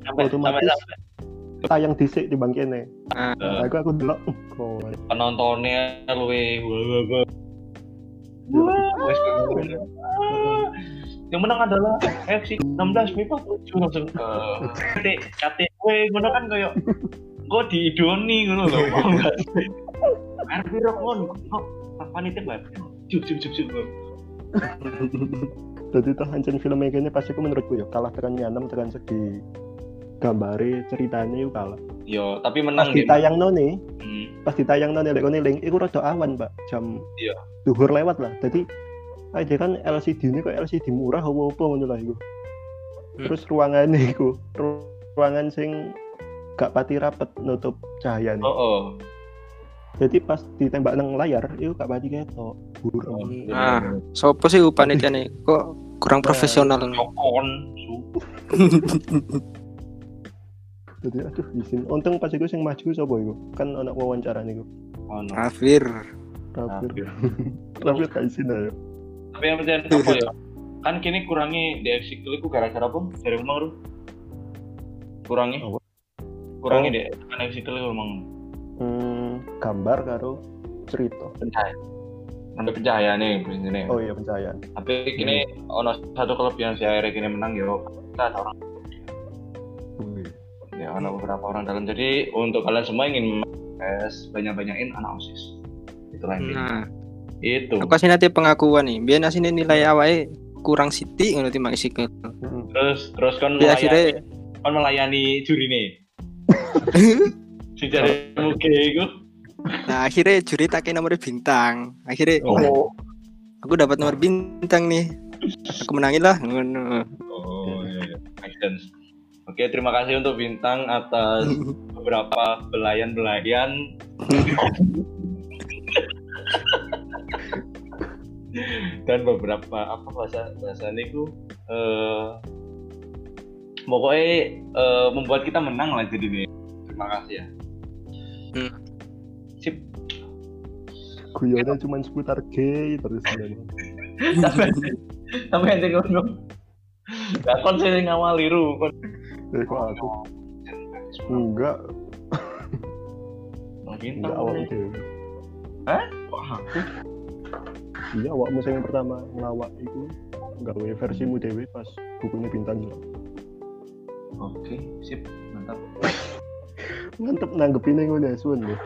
sampai Otomatis sampai sampai tayang dhisik di bangkene. Ah, eh, Aku aku delok. Oh, penontonnya luwe wah wah wah Wah, wes. Ah, yang menang adalah FC 16 FIFA 7 langsung ke kate kate gue ngono kan kayak gue diidoni ngono loh mau enggak RP rock mon kok panitia banget cuk cuk cuk cuk Jadi tuh hancur film ini pasti aku menurutku ya kalah tekan nyanem tekan segi gambare ceritanya yuk kalah. yo tapi Pas menang dia ditayang nih, Hmm, pas ditayang nih lek ning iku rada awan, Pak. Jam Iya. duhur lewat lah. Jadi dia kan LCD ini kok LCD murah apa apa ngono lah iku. Hmm. Terus ruangan iku, ru- ruangan sing gak pati rapet nutup cahayanya. oh oh Jadi pas ditembak nang layar, itu gak pati ketok. Buram. Ah, sopo sih panitia nih? Kok kurang profesional? Cokon su Jadi aduh izin. Untung pas iku sing maju sapa iku? Kan anak wawancara niku. ono Kafir. Rafir. Rafir. Rafir gak izin ayo. Tapi yang penting apa ya kan kini kurangi di eksikul itu gara-gara apa? Dari rumah lu kurangi. Kurangi Oh. deh kan eksikul itu emang. Hmm, gambar karo cerita. pencahayaan. Sampai pencahayaan nih ini Oh iya pencahayaan. tapi kini ono satu kelebihan si akhirnya kini menang ya kita ada orang. Wih. ya ono beberapa orang dalam. Jadi untuk kalian semua ingin banyak-banyakin anak osis. Itulah intinya. Nah, itu. Aku kasih nanti pengakuan nih. Biar asine nilai awalnya kurang siti ngono timbang isi ke. Hmm. terus terus kan melayani akhirnya kon melayani juri nih. Jare muge iku. Nah akhirnya juri tak nomor bintang. Akhirnya oh. Aku dapat nomor bintang nih. Aku menangin lah ngono. Oh iya iya. Oke, terima kasih untuk Bintang atas beberapa belayan-belayan dan beberapa apa bahasa bahasa niku eh pokoknya eh, membuat kita menang lah jadi nih. Terima kasih ya. Hmm. Sip. Guyonnya cuma seputar gay terus sebenarnya. Tapi aja ngono. Gak kon sing ngawali ru kon. Eh kok aku enggak Mungkin enggak awak dewe. Hah? Wah, aku Iya awakmu yang pertama ngelawak itu gawe versimu dewe pas bukunya bintang hilang. Oke, sip, mantap. Mantep nanggepinnya ngono ya, suwen deh.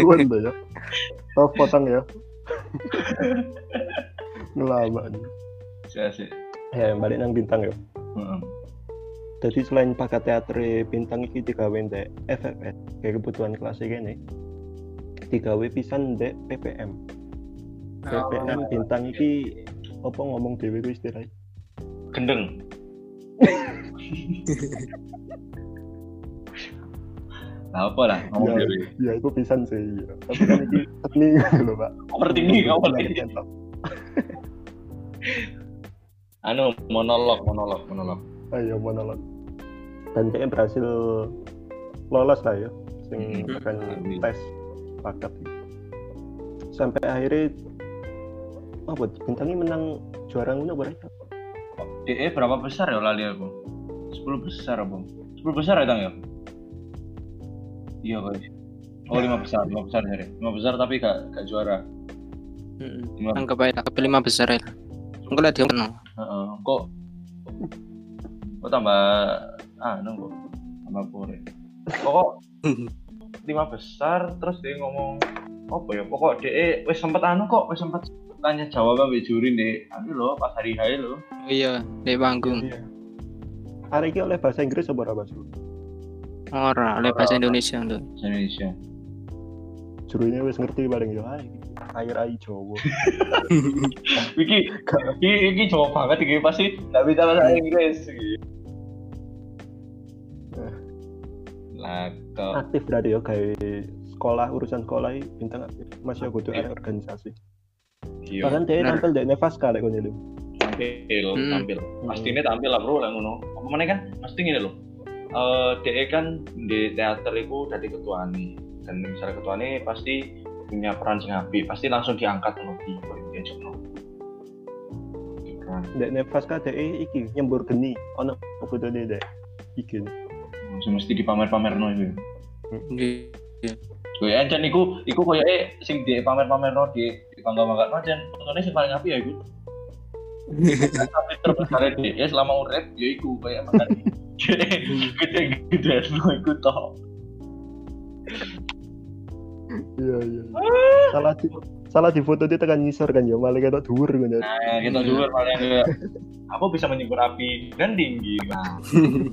Suwen deh ya. Oh, potong ya. Ngelama nih. Saya sih. Ya, balik nang bintang ya. Jadi selain paket teater bintang iki digawe ndek FFS kayak kebutuhan kelas nih. Digawe pisan ndek PPM. PPM bintang iki apa ngomong dhewe ku istilahnya. Gendeng. Nah, apa lah ngomong Ya, dhewe. ya itu pisan sih. Ya. Tapi kan iki teknik lho, Pak. Overthinking, Iya, overthinking. Anu monolog, monolog, monolog. Ayo monolog. Dan kayaknya berhasil lolos lah ya. Sing Hmm. akan tes paket. Sampai akhirnya apa bintangnya menang juara ngono apa ya? DE berapa besar ya lali aku? 10 besar apa? 10 besar ya Tang ya? Iya guys. Oh 5 besar, 5 besar hari. 5 besar tapi gak, gak juara. Lima- anggap aja tak lima besar ya enggak lah dia menang Heeh. Kok kok tambah ah nunggu tambah pure. Kok lima besar terus dia ngomong apa ya pokok DE wes sempet anu kok wes sempet tanya jawab ambek juri nih anu loh pas hari hari lo oh iya di panggung Iya. Hari ini oleh bahasa Inggris apa Mas? ora oleh bahasa Indonesia tuh Indonesia Jurunya wis ngerti paling yo ae. Air ai Jawa. iki iki iki jauh banget iki pasti nggak bisa bahasa Inggris iki. lah kok Aktif berarti ya kayak sekolah urusan sekolah bintang aktif. Masih kudu ada organisasi. Iya Bahkan dia Benar. tampil di Nevas kali kon itu. tampil Hmm. tampil pasti ini tampil lah bro lah ngono apa mana kan pasti gini loh eh DE kan di teater itu dari ketua nih dan misalnya ketua nih pasti punya peran sing apik pasti langsung diangkat loh di dia juga peran Di Nevas ka DE iki nyembur geni ono foto dia dek. Iki. mesti dipamer-pamer no itu Iya. Gue aja niku, iku koyo eh sing di pamer-pamer no di bangga bangga no dan fotonya sing paling apik ya iku. Tapi terbesar di ya selama urip ya iku kayak makan. Gede gede no iku toh. Iya iya. Salah di salah di foto dia tekan ngisor kan ya malah ketok dhuwur ngono. Nah, kita dulu paling apa bisa menyukur api dan tinggi. Nah,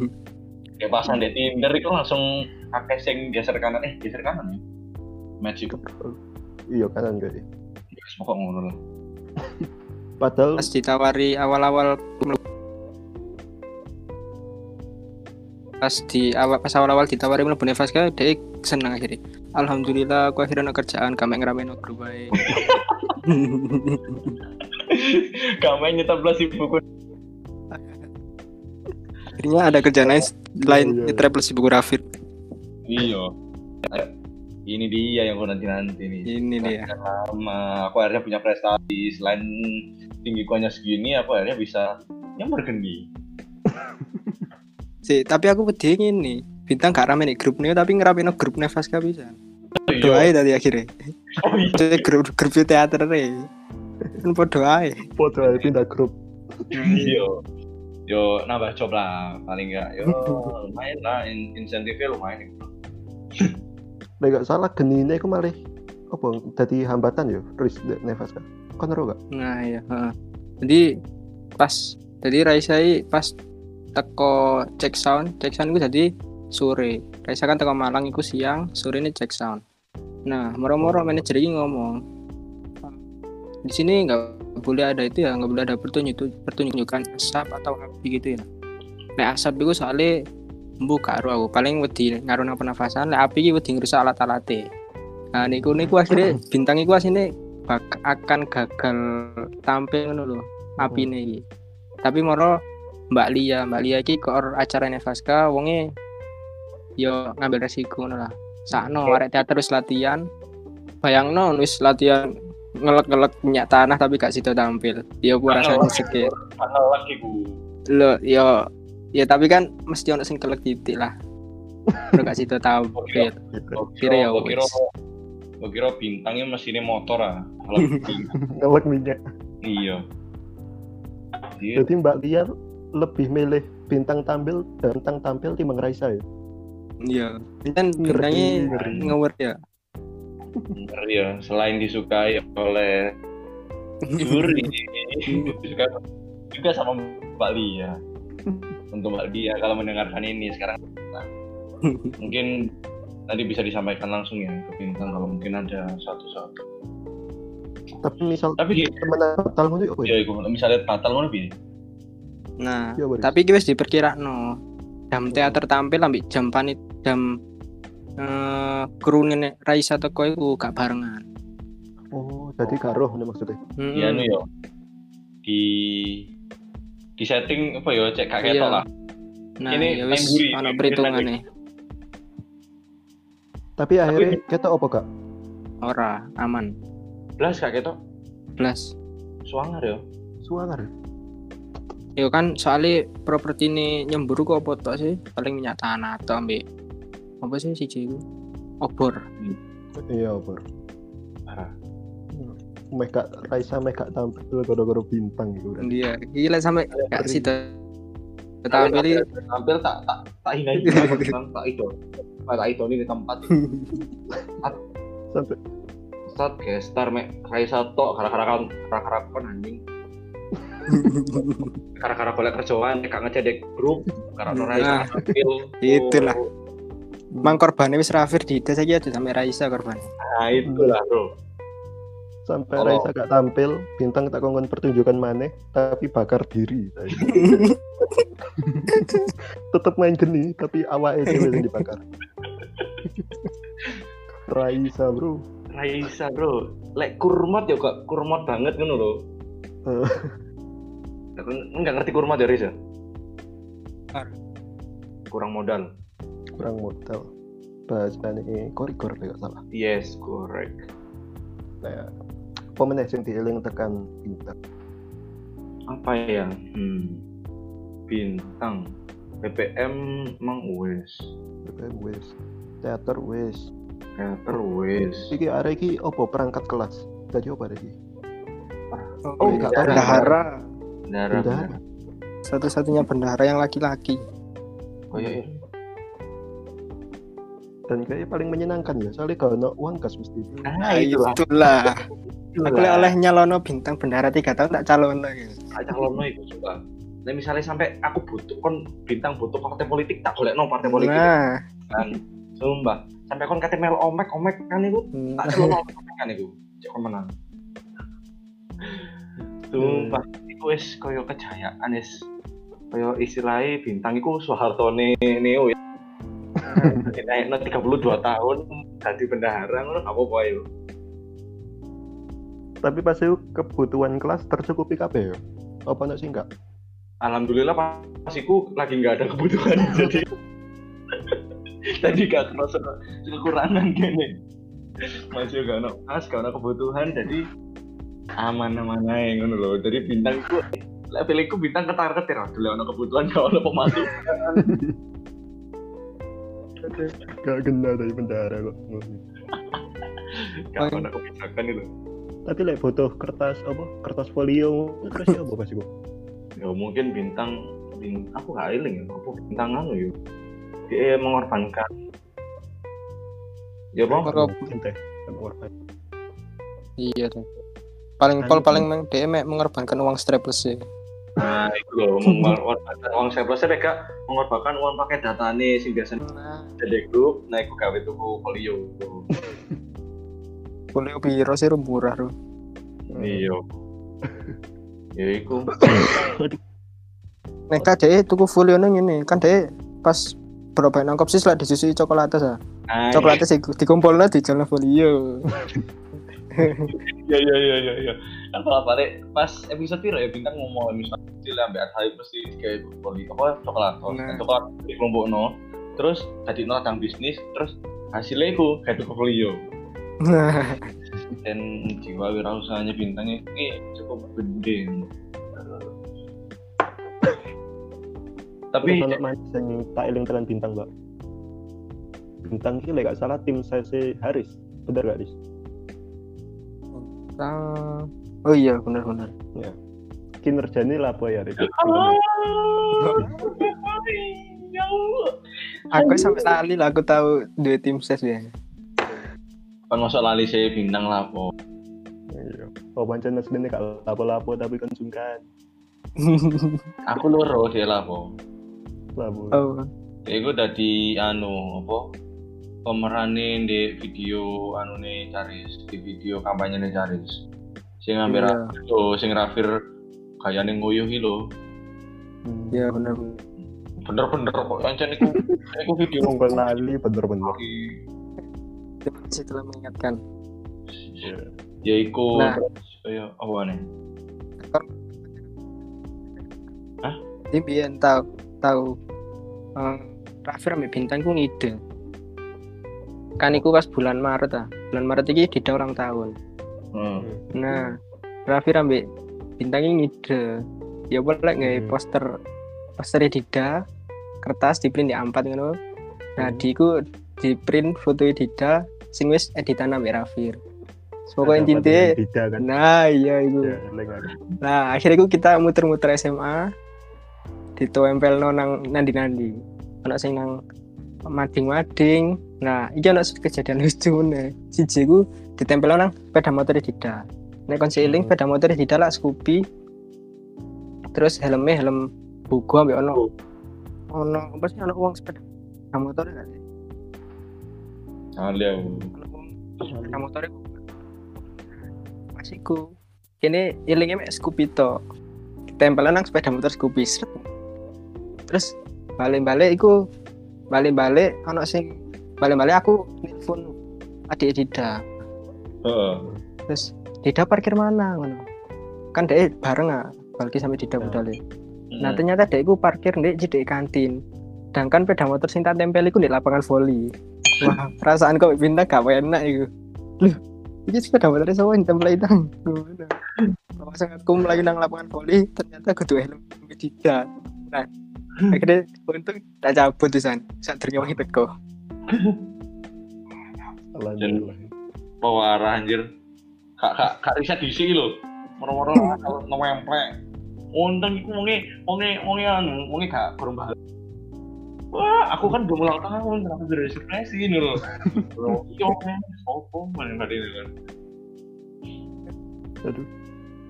kayak pasang di Tinder itu langsung akeh sing geser kanan eh geser kanan ya. Magic. Iya kanan kayak. Pokok ngono lah. Padahal pas ditawari awal-awal pas di awal pas awal-awal ditawari mlebu Nevas ka dia seneng akhirnya alhamdulillah aku akhirnya ada kerjaan kami ngeramein grup bae Gak main nyetak belas buku. akhirnya ada kerjaan lain lain Iya, iya. di travel si buku Rafid Iya. Ini dia yang gue nanti nanti nih. ini dia Lama, aku akhirnya punya prestasi selain tinggi hanya segini, aku akhirnya bisa yang bergeni. sih tapi aku pedih nih bintang gak rame nih grup nih tapi ngeramein grup Nevas ka bisa Oh doa iya. tadi akhirnya Oh iya. Jadi grup grup teater nih kan podo ae foto aja pindah grup. Yo, yo nambah job lah paling enggak. Yo lumayan lah, in insentifnya lumayan. Nek gak salah genine iku malah apa dadi hambatan ya Riz di Nevas kan. Kon ero gak? Nah ya. heeh. Jadi pas jadi Raisa pas teko cek sound cek sound itu jadi sore Raisa kan teko Malang itu siang sore ini cek sound nah moro-moro manajer ini ngomong di sini nggak boleh ada itu ya nggak boleh ada pertunjuk pertunjukan asap atau api gitu ya nah asap itu soalnya buka aku. Paling wedi ngaruh nang pernafasan lek api iki wedi ngrusak alat-alate. Nah niku niku akhirnya bintang iku asine bak akan gagal tampil ngono lho apine iki. Tapi moro Mbak Lia Mbak Lia iki koor acara Nevaska wonge yo ngambil resiko ngono lah. Sakno arek teater wis latihan. Bayangno wis latihan ngelek-ngelek minyak tanah tapi gak sido tampil. Yo ku rasane lagi ku. lo yo ya tapi kan mesti ono sing kelek titik lah Udah gak sido tampil Gitu. Kira ya kira kira bintangnya mesinnya motor ah. Ngelek minyak. iya. Iya. Jadi Mbak Lia lebih milih bintang tampil dan bintang tampil timbang Raisa ya. iya kan bintangnya ngewer ya Bener ya, selain disukai oleh juri, disukai juga sama Mbak Lia. Untuk Mbak Lia kalau mendengarkan ini sekarang, nah, mungkin nanti bisa disampaikan langsung ya ke bintang kalau mungkin ada satu-satu. Tapi misal Tapi di, temenan batal ngono ya apa ya? ya, iku, misalnya batal ngono bi. nah Boris. tapi kita wis diperkirakan jam teater tampil ambil jam panit jam eh krune Raisa teko iku gak barengan Oh, jadi karo ngono maksudnya. Ya anu ya. Di di setting apa ya cek gak Iya. ketok lah. nah ini ya wis main buri, ono main perhitungane Tapi akhirnya kita apa kak? ora aman Belas gak ketok. blas Suangar ya. Suangar. Yo kan soalnya properti ini nyemburu kok apa tok sih paling minyak tanah atau ambil apa sih siji iku obor Iya, Bor. Gak Raisa gak tampil gara-gara bintang gitu kan. dia gila sampai gak sih tampil Hampir tak tak tak hina tak itu. Tak itu ini di tempat. Sampai Start gestar mek Raisa tok gara-gara kan gara-gara kon anjing. Gara-gara golek kerjaan gak ngecedek grup karena Raisa Nah, tampil. itulah. Oh, mang korbannya wis Rafir di tes aja tuh sampai Raisa korban Nah, itulah, Bro. Sampai Oh. Raisa gak tampil, bintang tak kongkon pertunjukan maneh tapi bakar diri. Tetep main geni tapi awake dhewe sing dibakar. Raisa, Bro. Raisa, Bro. Lek kurmat ya kok kurmat banget ngono lho. Eh. Aku enggak ngerti kurmat ya? Ar. Kurang modal. Kurang modal. Bahasa ini korigor gak salah. Yes, correct. Nah, apa meneh sing dieling tekan bintang. Apa ya? Hmm. Bintang. BPM mang wis. BPM wis. Teater wis. Teater wis. Iki arek iki apa perangkat kelas? Dadi apa arek iki? oh tahu. bendahara Darah. Bendahara. satu-satunya bendahara yang laki-laki Oh iya, iya. Dan kayaknya paling menyenangkan ya, soalnya kalau no uang kas mesti. Nah, itulah. itulah aku oleh nyalono bintang bendahara tiga tahun tak calon lagi Ajak lono iku suka. Nah, misalnya sampai aku butuh kon bintang butuh partai politik tak boleh no partai politik nah kan. Sumpah. Sampai kon kate mel omek omek kan iku tak celok omek kan iku. Cek kon menang. Sumpah iku wis koyo kejayaan wis koyo istilahnya bintang iku Soehartone Neo ya. Naik 32 tahun jadi bendahara ngono gak apa-apa ya. Tapi pas itu kebutuhan kelas tercukupi kabeh ya. Apa nak sih enggak? Alhamdulillah pas iku lagi nggak ada kebutuhan jadi tadi gak kerasa kekurangan gini masih gak ada pas gak ada kebutuhan jadi aman-aman aja ngono loh jadi bintang itu levelku bintang ketar ketir dulu ada kebutuhan gak ada pemasukan Gak kena dari bendahara kok. gak ada kebijakan itu Tapi lek butuh kertas apa? Kertas folio. Terus ya apa iku? ya mungkin bintang bintang aku gak eling ya apa? Bintang anu ya. Dia mengorbankan. Ya bang Kalau- Ente, sama korban. iya tuh paling pol paling meng- dia mengorbankan uang strapless sih Nah, itu loh, mengorbankan uang saya saya gak mengorbankan uang pakai data nih sih biasanya jadi grup, nah aku gawe tuku folio. Folio piro sih murah rum. Iya. Ya iku. Nek deh tuku folio nang ngene, kan deh pas berapa nang kopsis lah disusui coklat sa. Nah, Coklatnya sih dikumpulnya di jalan folio. Iya iya iya iya iya. Kan kalau balik pas episode piro ya bintang ngomong misalnya kecil ambil hari pasti kayak poli apa coklat. Nah. Coklat di kelompok no. Terus tadi no ladang bisnis terus hasilnya itu kayak tuku folio. Nah, dan jiwa wirausahanya bintangnya ini cukup gede. Tapi kalau manis yang tak eling telan bintang mbak. Bintang ini gak salah tim saya si Haris, bener gak Haris? Tang- Oh iya benar-benar. Kinerjanya lah apa ya Haris? ya Allah. Aku sampai lali lah aku tahu dua tim ses ya. Kan masuk lali saya bintang lah po. Iya. Oh pancen aslinya gak lapo-lapo tapi kan sungkan. Aku loro dia lah po. Lapo. oh, Ya iku dadi anu apa? Pemeranin di video anu nih Caris, di video kampanye nih Caris. Sing ngambil Iya. Rafir lho, sing Rafir kayane nguyuh iki lho. Hmm. ya benar. Bener-bener kok ancen iku iku video Mongkol lali bener-bener. Terima kasih telah mengingatkan. Iya. Ya iku Nah. kaya apa nih? Ini biar tahu tahu eh, Raffi ambil bintang ku ngide. Kan iku pas bulan Maret ah. Bulan Maret iki dida orang tahun. Hmm. Nah, Raffi ambil bintang ini ngide. Ya boleh nggak Hmm. poster poster dida kertas di print di ampat ngono. Nah, Hmm. di ku di print foto dida sing wis editan ambek Ada intinya apa Dida kan. Nah iya itu. Ya. Nah akhirnya kita muter-muter SMA ditempel no nang nandi-nandi. Ono sing nang mading-mading. Nah, iki ono kejadian lucu nih. Siji ku ditempel nang sepeda motor Dida. Nek kon seiling Hmm. sepeda motor Dida lah Scoopy. Terus helmnya helm buku ambek ono ono apa sih ono uang sepeda motor gak sih? Sepeda motor Masiku. Kene ilingnya mek Scoopy to. Tempelan nang sepeda motor Scoopy. Terus balik-balik iku balik-balik ono sing balik-balik aku nelfon adik Dida. Heeh. Terus Dida parkir mana ngono. Kan dek bareng ah balik sampai Dida budale. Hmm. Nah ternyata dek iku parkir ndek jedek kantin. Sedangkan sepeda motor sing tak tempel iku ndek lapangan voli. Wah, perasaan kok bintang gak enak iku. Loh, iki sepeda motor sapa yang tempel itu? Ngono. Pas aku mulai nang lapangan voli, ternyata kudu helm Dida. Nah, akhirnya untung tak cabut di sana. Saat ternyata teko. Alhamdulillah. Pewarah anjir. Kak kak kak riset di sini lho. Moro-moro kalau ngemplek. Untung iku wonge wonge wonge anu, wonge gak bahas. Wah, aku kan belum ulang tahun, kenapa udah surprise ini loh. Bro, iya kan, sopo mana tadi ini kan. Aduh.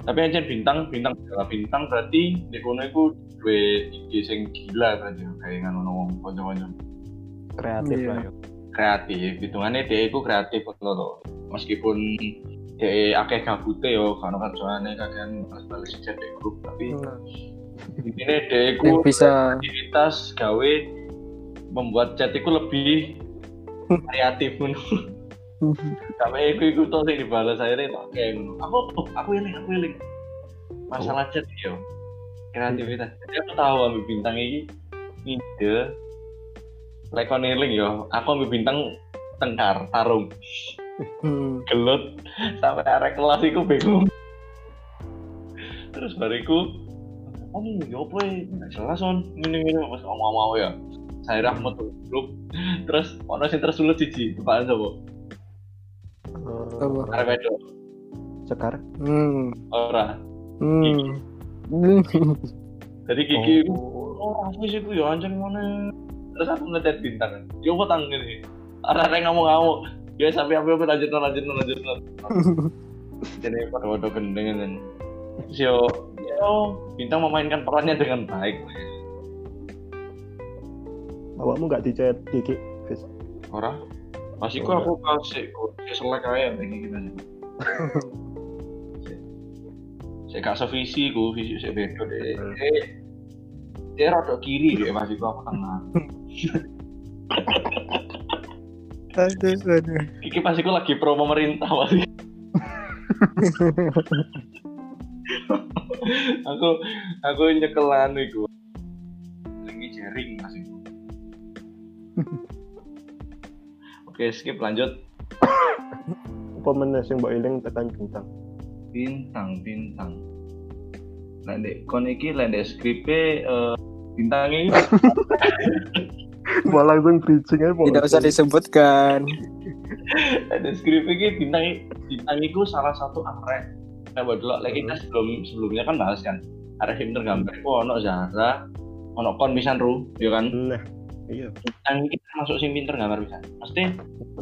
Tapi aja bintang, bintang, adalah bintang berarti di kono iku duwe ide sing gila berarti kayak ngono ngomong kanca-kanca Kreatif Iya. lah ya. kreatif hitungannya dia itu kreatif betul loh meskipun dia akeh gabute yo karena kerjaannya kakean balas-balas chat di grup tapi intinya dia itu Yang bisa aktivitas gawe membuat chat itu lebih kreatif pun sampai aku ikut tuh sih dibalas akhirnya tak kayak ngono. aku aku ini aku ini masalah chat yo. Kreativitas jadi aku tahu ambil bintang ini ide like on earling yo aku ambil bintang tengkar tarung. Hmm, gelut sampai arek kelas iku bingung. Terus bariku oh ini apa ya jelas on ini ini pas ngomong mau ya saya rahmat tuh grup terus ono sing tersulut siji tepaan sapa apa? arek wedok. Sekar. hmm, ora. Hmm. jadi Kiki Oh. oh apa sih itu ya anjing mana terus aku ngetet bintang. Yo apa tang ini arek ngamuk-ngamuk. Ya sampai apa apa lanjut lanjut lanjut lanjut. Jadi pada waduh gendeng kan yo ya bintang memainkan perannya dengan baik awakmu nggak dicet dikit Fis orang masih Oh, kok aku kasih kasih selek aja kayak gini aja saya gak sevisi ku visi saya beda deh dia rada kiri deh masih kok aku tengah Aduh, aduh. Iki pasti aku lagi pro pemerintah pasti. aku aku nyekelan iku. Lagi jaring. Oke, skip lanjut. apa meneh sing mbok eling tekan bintang Bintang, bintang. Lah ndek kon iki lah skripe eh bintang ini Wah langsung bridging aja Tidak usah disebutkan. ada skrip ini bintang bintang itu salah satu arek. Nah buat dulu lagi kita sebelum sebelumnya kan bahas kan. Arek yang tergambar itu ono Zahra ono kon pisan ru ya kan? Nah, iya. bintang ini masuk sing pinter gambar pisan mesti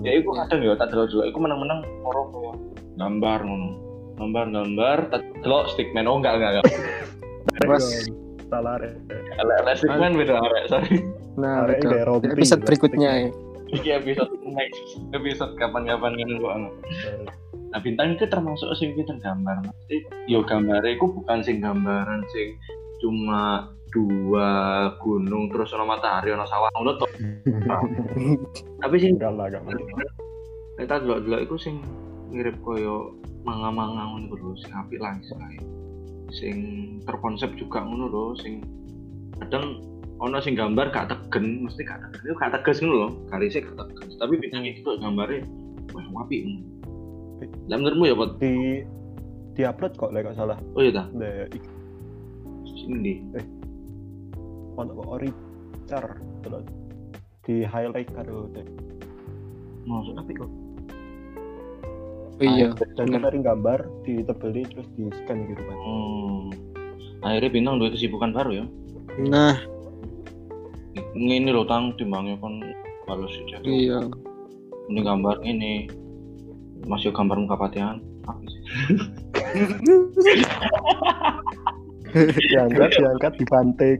ya iku kadang ya tak delok dulu iku menang-menang ora kaya gambar ngono gambar gambar tak delok stickman oh enggak enggak enggak Bos. Salah rek. Elek elek stickman beda arek sorry Nah, Arek rompi, Episode berikutnya ya. iki episode next episode kapan-kapan kan stick. Nah bintang itu termasuk sing pinter gambar. Mesti yo gambarnya itu bukan sing gambaran sing cuma dua gunung terus ono matahari ono sawah ngono to. Tapi sing Enggak lah, enggak kita delok-delok iku sing mirip koyo manga-manga ngono lho, sing apik lah istilahnya. Sing terkonsep juga ngono lho, sing kadang ono sing gambar gak tegen, mesti gak tegen. Itu gak tegas ngono lho, kali sih gak tegas. Tapi bintang itu gambarnya wah apik. Lah menurutmu ya, Pot? Di di upload kok lek gak salah. Oh iya ta? Sini. ono kok ori car terus di highlight karo deh. Maksud apik kok. Oh iya. Dan dari gambar ditebeli terus di scan gitu kan. Hmm. Akhirnya bintang dua kesibukan baru ya. Nah, Ini loh tang timbangnya kan balas aja. iya. Ini gambar ini masih gambar muka patihan. Diangkat diangkat dibanting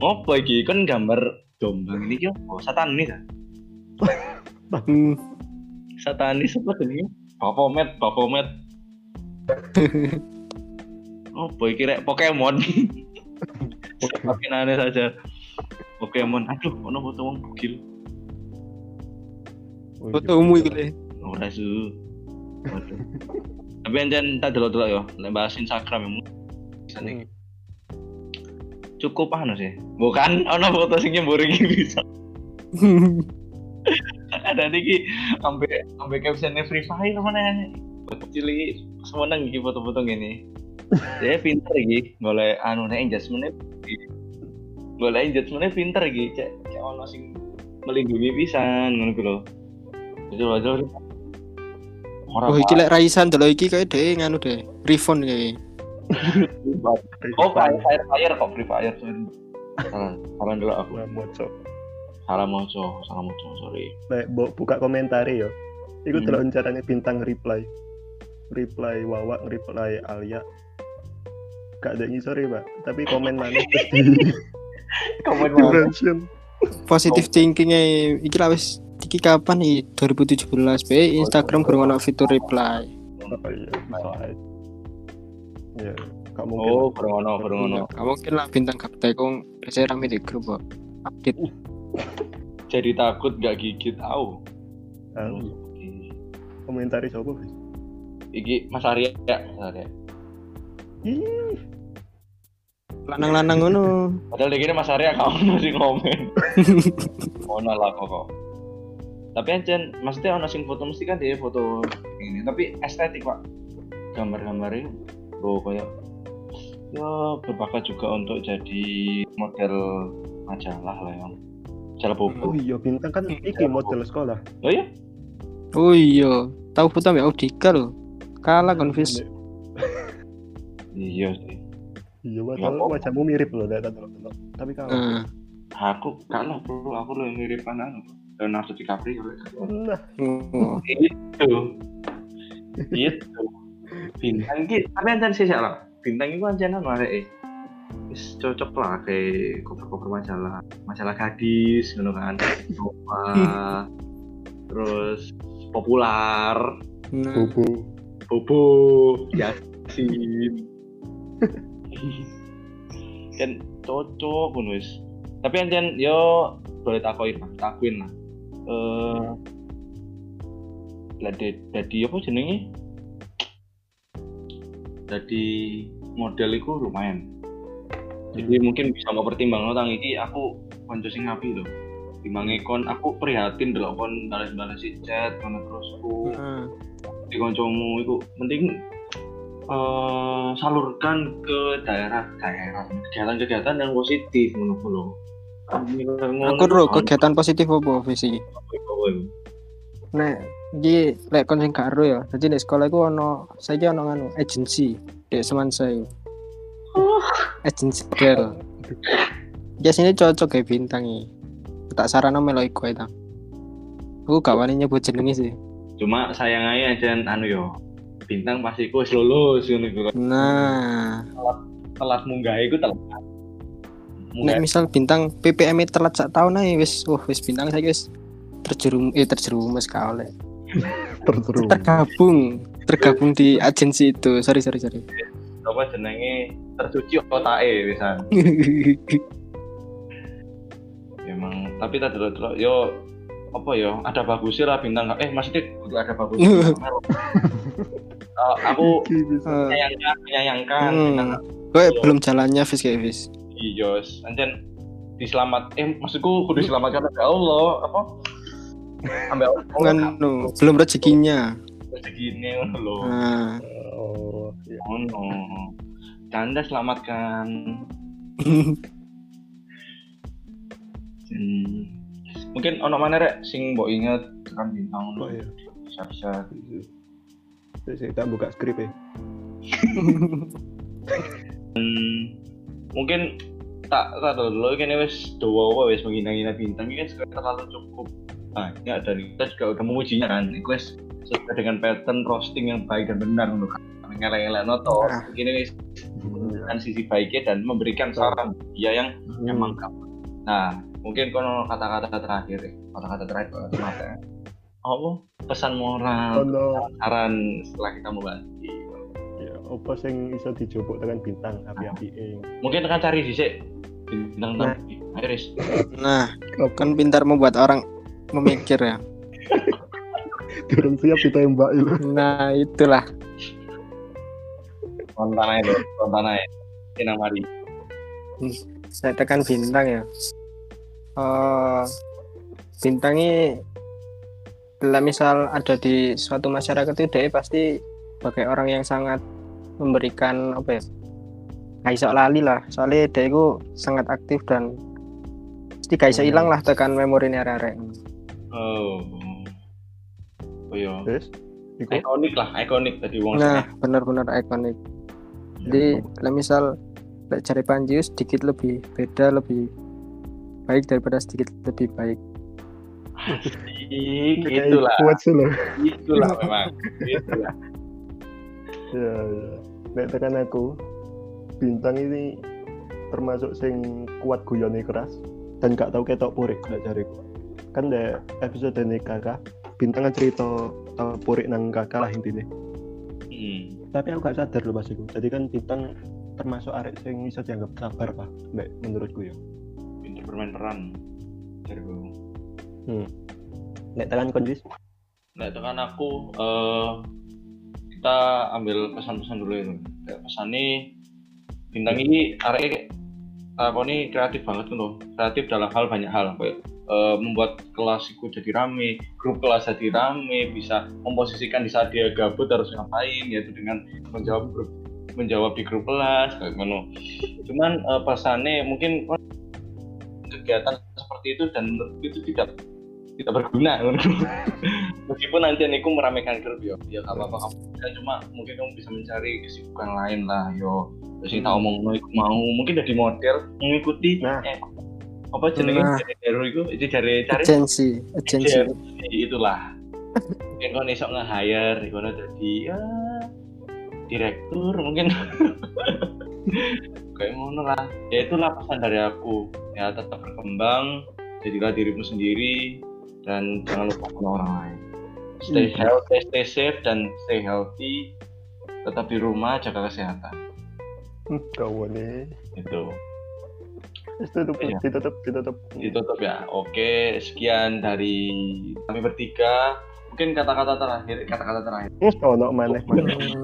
Apa iki kan gambar jombang ini kyo. Oh, satanis. Hmm. Satanis apa ini? Bapomet, Bapomet. Apa iki rek Pokemon? Makin aneh saja. Pokemon. Aduh, ono foto wong bugil. Fotomu iku le. Ora su. Tapi anjen tak delok-delok ya, nek bahas Instagram ya. Nih. Hmm. Cukup anu sih. Bukan ono foto sing nyembur iki bisa. Ada iki sampai sampai captionnya Free Fire mana cilik semeneng iki foto-foto gini. Dia pinter iki golek anu nek engagement golek engagement pinter iki cek cek ono sing melindungi pisan ngono ku lho. Itu aja Ora Oh, iki lek Raisan delok iki kayak deh nganu deh. Refund kayak. Oh, Fire Fire Fire kok Free Fire sorry. Salah, salah dulu aku. Moco. Salah moco, salah moco, sorry. Lek mbok buka komentar ya. Iku Hmm. delok carane bintang reply. Reply Wawa, reply Alia. Gak ada ya, Pak. Tapi komen mana terus di Komen mention. Positive thinkingnya iki lah wis iki kapan nih 2017 be Instagram kurang ono fitur reply. Oh iya. Ya, gak mungkin. Oh, berono, berono. Iya, Gak mungkin lah bintang kapten kong biasanya rame di grup kok. Update. Jadi takut gak gigit au. Ah, komentari siapa, Bis? Iki Mas Arya, ya, Mas Arya. Lanang-lanang ngono. Padahal gini Mas Arya kamu masih komen. Ono lah kok. Tapi ancen, maksudnya ono sing foto mesti kan dia foto ini, tapi estetik pak. Gambar-gambarnya, bro kayak ya berbakat juga untuk jadi model majalah lah yang majalah Oh bobo. iya, bintang kan iki model sekolah. Oh iya? Oh iya, tahu foto ya Audika loh. Kalah konfis. Iya sih. Iya, Nggak padahal apa-apa. wajahmu mirip loh, Tapi kalau Nah, Aku kalah bro, aku lo yang mirip anu. Leonardo DiCaprio. nah. Itu. Itu. bintang iki tapi ancan sih lah bintang itu ancan anu arek wis cocok lah kayak cover-cover majalah majalah gadis ngono kan Nova terus populer Nah, Bubu. Bobo Yasin kan cocok pun wis tapi ancan yo boleh takoin lah takuin lah eh lah jadi apa jenenge? Jadi model itu lumayan. Jadi mungkin bisa mau pertimbang tentang ini aku konco sing ngapi loh timbangnya kon aku prihatin dulu kon balas-balas chat kon terus aku nah, di koncomu. Itu penting eh, salurkan ke daerah daerah kegiatan-kegiatan yang positif menurut lo aku ro kegiatan positif apa visi nek iki lek kon sing gak ya. Dadi nek sekolah iku ono saiki ono anu agency dek seman saya agency girl. Ya sini cocok kayak bintang iki. Tak sarana melo iku ta. Aku gak wani nyebut jenenge sih. Cuma sayang aja aja anu yo. Bintang pasti ku wis lulus ngono nah. Telat munggah iku telat nek misal bintang PPM -nya telat sak tahun ae wis. Wah wis bintang saiki wis terjerum eh terjerumus ka oleh. Terseru. tergabung tergabung di agensi itu. Sorry sorry sorry. Apa jenenge? Tercuci otake wisan emang tapi tadi terus yo apa yo ada bagusnya lah bintang. Eh maksudnya kudu ada bagusnya Eh, aku menyayangkan menyayangkan Hmm. Gue belum jalannya Fis kayak Fis Ijos anjen diselamat. Eh maksudku kudu diselamatkan oleh Allah apa? Ambil Nganu, belum rezekinya. Segini ngono lho. Nah Oh, iya. ngono. Canda selamatkan. Hmm. mungkin ono mana rek sing mbok inget kan bintang Oh, ngono iya. bisa-bisa. Terus kita buka skrip ya. Hmm, mungkin tak tak tahu dulu kan wis doa wis menghina-hina bintang ini kan terlalu cukup banyak dan kita juga udah mengujinya kan. Itu wis sesuai dengan pattern roasting yang baik dan benar untuk ngelak-ngelak noto Nah. ini wis dengan sisi baiknya dan memberikan saran dia yang emang kamu nah mungkin kono kata-kata terakhir ya kata-kata terakhir kata-kata apa? Pesan moral saran setelah kita membahas apa sing iso dijupuk dengan bintang api-api ing. mungkin akan cari sih bintang Nah. nah. Iris nah kan pintar membuat orang memikir ya Durung siap ditembak itu. nah itulah spontan aja spontan aja Tina Mari saya tekan bintang ya Eh bintang ini bila misal ada di suatu masyarakat itu dia pasti sebagai orang yang sangat memberikan apa ya gak iso lali lah. Soalnya dia itu sangat aktif dan pasti gak iso Hmm. hilang lah tekan memori arek-arek. Oh. Oh iya. Terus? Ikonik lah ikonik tadi wong nah benar-benar ikonik. Jadi lah misal lek cari Panji sedikit lebih beda lebih baik daripada sedikit lebih baik. Ih, itulah kuat sih loh. itulah memang. Itulah. Nek tekan aku bintang ini termasuk sing kuat guyone keras dan gak tau ketok purik gak cariku. Kan deh episode ini kakak bintang kan cerita tau purik nang kakak lah intinya. hmm. Tapi aku gak sadar loh pas iku. Jadi kan bintang termasuk arek sing bisa dianggap sabar pak, Nek menurutku ya. pintar bermain peran dari gue Nek tekan kondis, nah itu kan aku eh kita ambil pesan-pesan dulu kayak pesan nih bintang ini arek aku ini kreatif banget tuh kreatif dalam hal banyak hal. Kayak eh, membuat kelas itu jadi rame grup kelas jadi rame bisa memposisikan di saat dia gabut harus ngapain yaitu dengan menjawab grup menjawab di grup kelas kayak gitu cuman eh, pesannya mungkin kegiatan seperti itu dan menurutku itu tidak tidak berguna. menurutku meskipun nanti aku meramaikan grup yo. Ya gak apa-apa. Kamu kan cuma mungkin kamu bisa mencari kesibukan lain lah yo. Terus kita Hmm. omong iku mau. Mungkin jadi model mengikuti Nah. eh, apa jenenge Nah. baru itu itu cari cari agensi agensi. Itulah. Mungkin kau iso nge-hire kono jadi ya direktur mungkin. Kayak ngono lah. Ya itulah pesan dari aku. Ya tetap berkembang jadilah dirimu sendiri dan jangan lupa sama orang lain stay Iya. healthy stay safe dan stay healthy tetap di rumah jaga kesehatan Hmm, Tahu nih. itu Wis tutup, Iya. ditutup, ditutup. ditutup ya oke sekian dari kami bertiga mungkin kata-kata terakhir kata-kata terakhir Wis ono maneh. Hmm,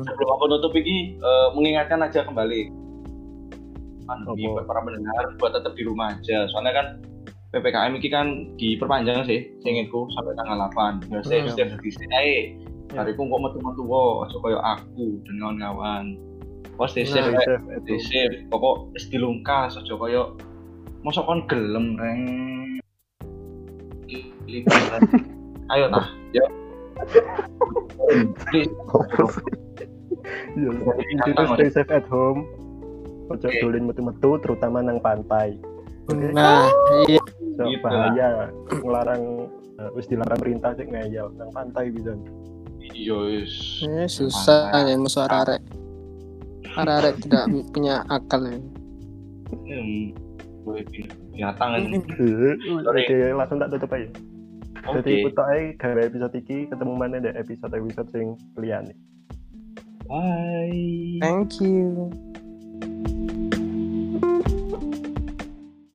sebelum aku nutup ini eh, mengingatkan aja kembali pandemi Apa? buat para pendengar buat tetap di rumah aja soalnya kan ppkm ini kan diperpanjang sih seingatku sampai tanggal 8 ya saya Hmm. setiap di sini Ya. hariku kok metu-metu wo aja koyo aku dan kawan-kawan oh stay safe Nah, stay safe pokok wis dilungkas aja koyo mosok kon gelem reng ayo nah Iya. Jadi stay safe at home. Ojo Oke. dolen metu-metu terutama nang pantai. Nah, iya. So, Gitu bahaya ngelarang wis dilarang perintah sih ngeyel nang pantai bisa. iya wis Eh, susah ya musuh arek. Arek tidak punya akal ya. Hmm, binatang kan. Sorry. Oke, langsung tak tutup aja. Oke. Jadi ikut ae gawe episode iki ketemu mana deh episode-episode sing liyane. Bye. Thank you.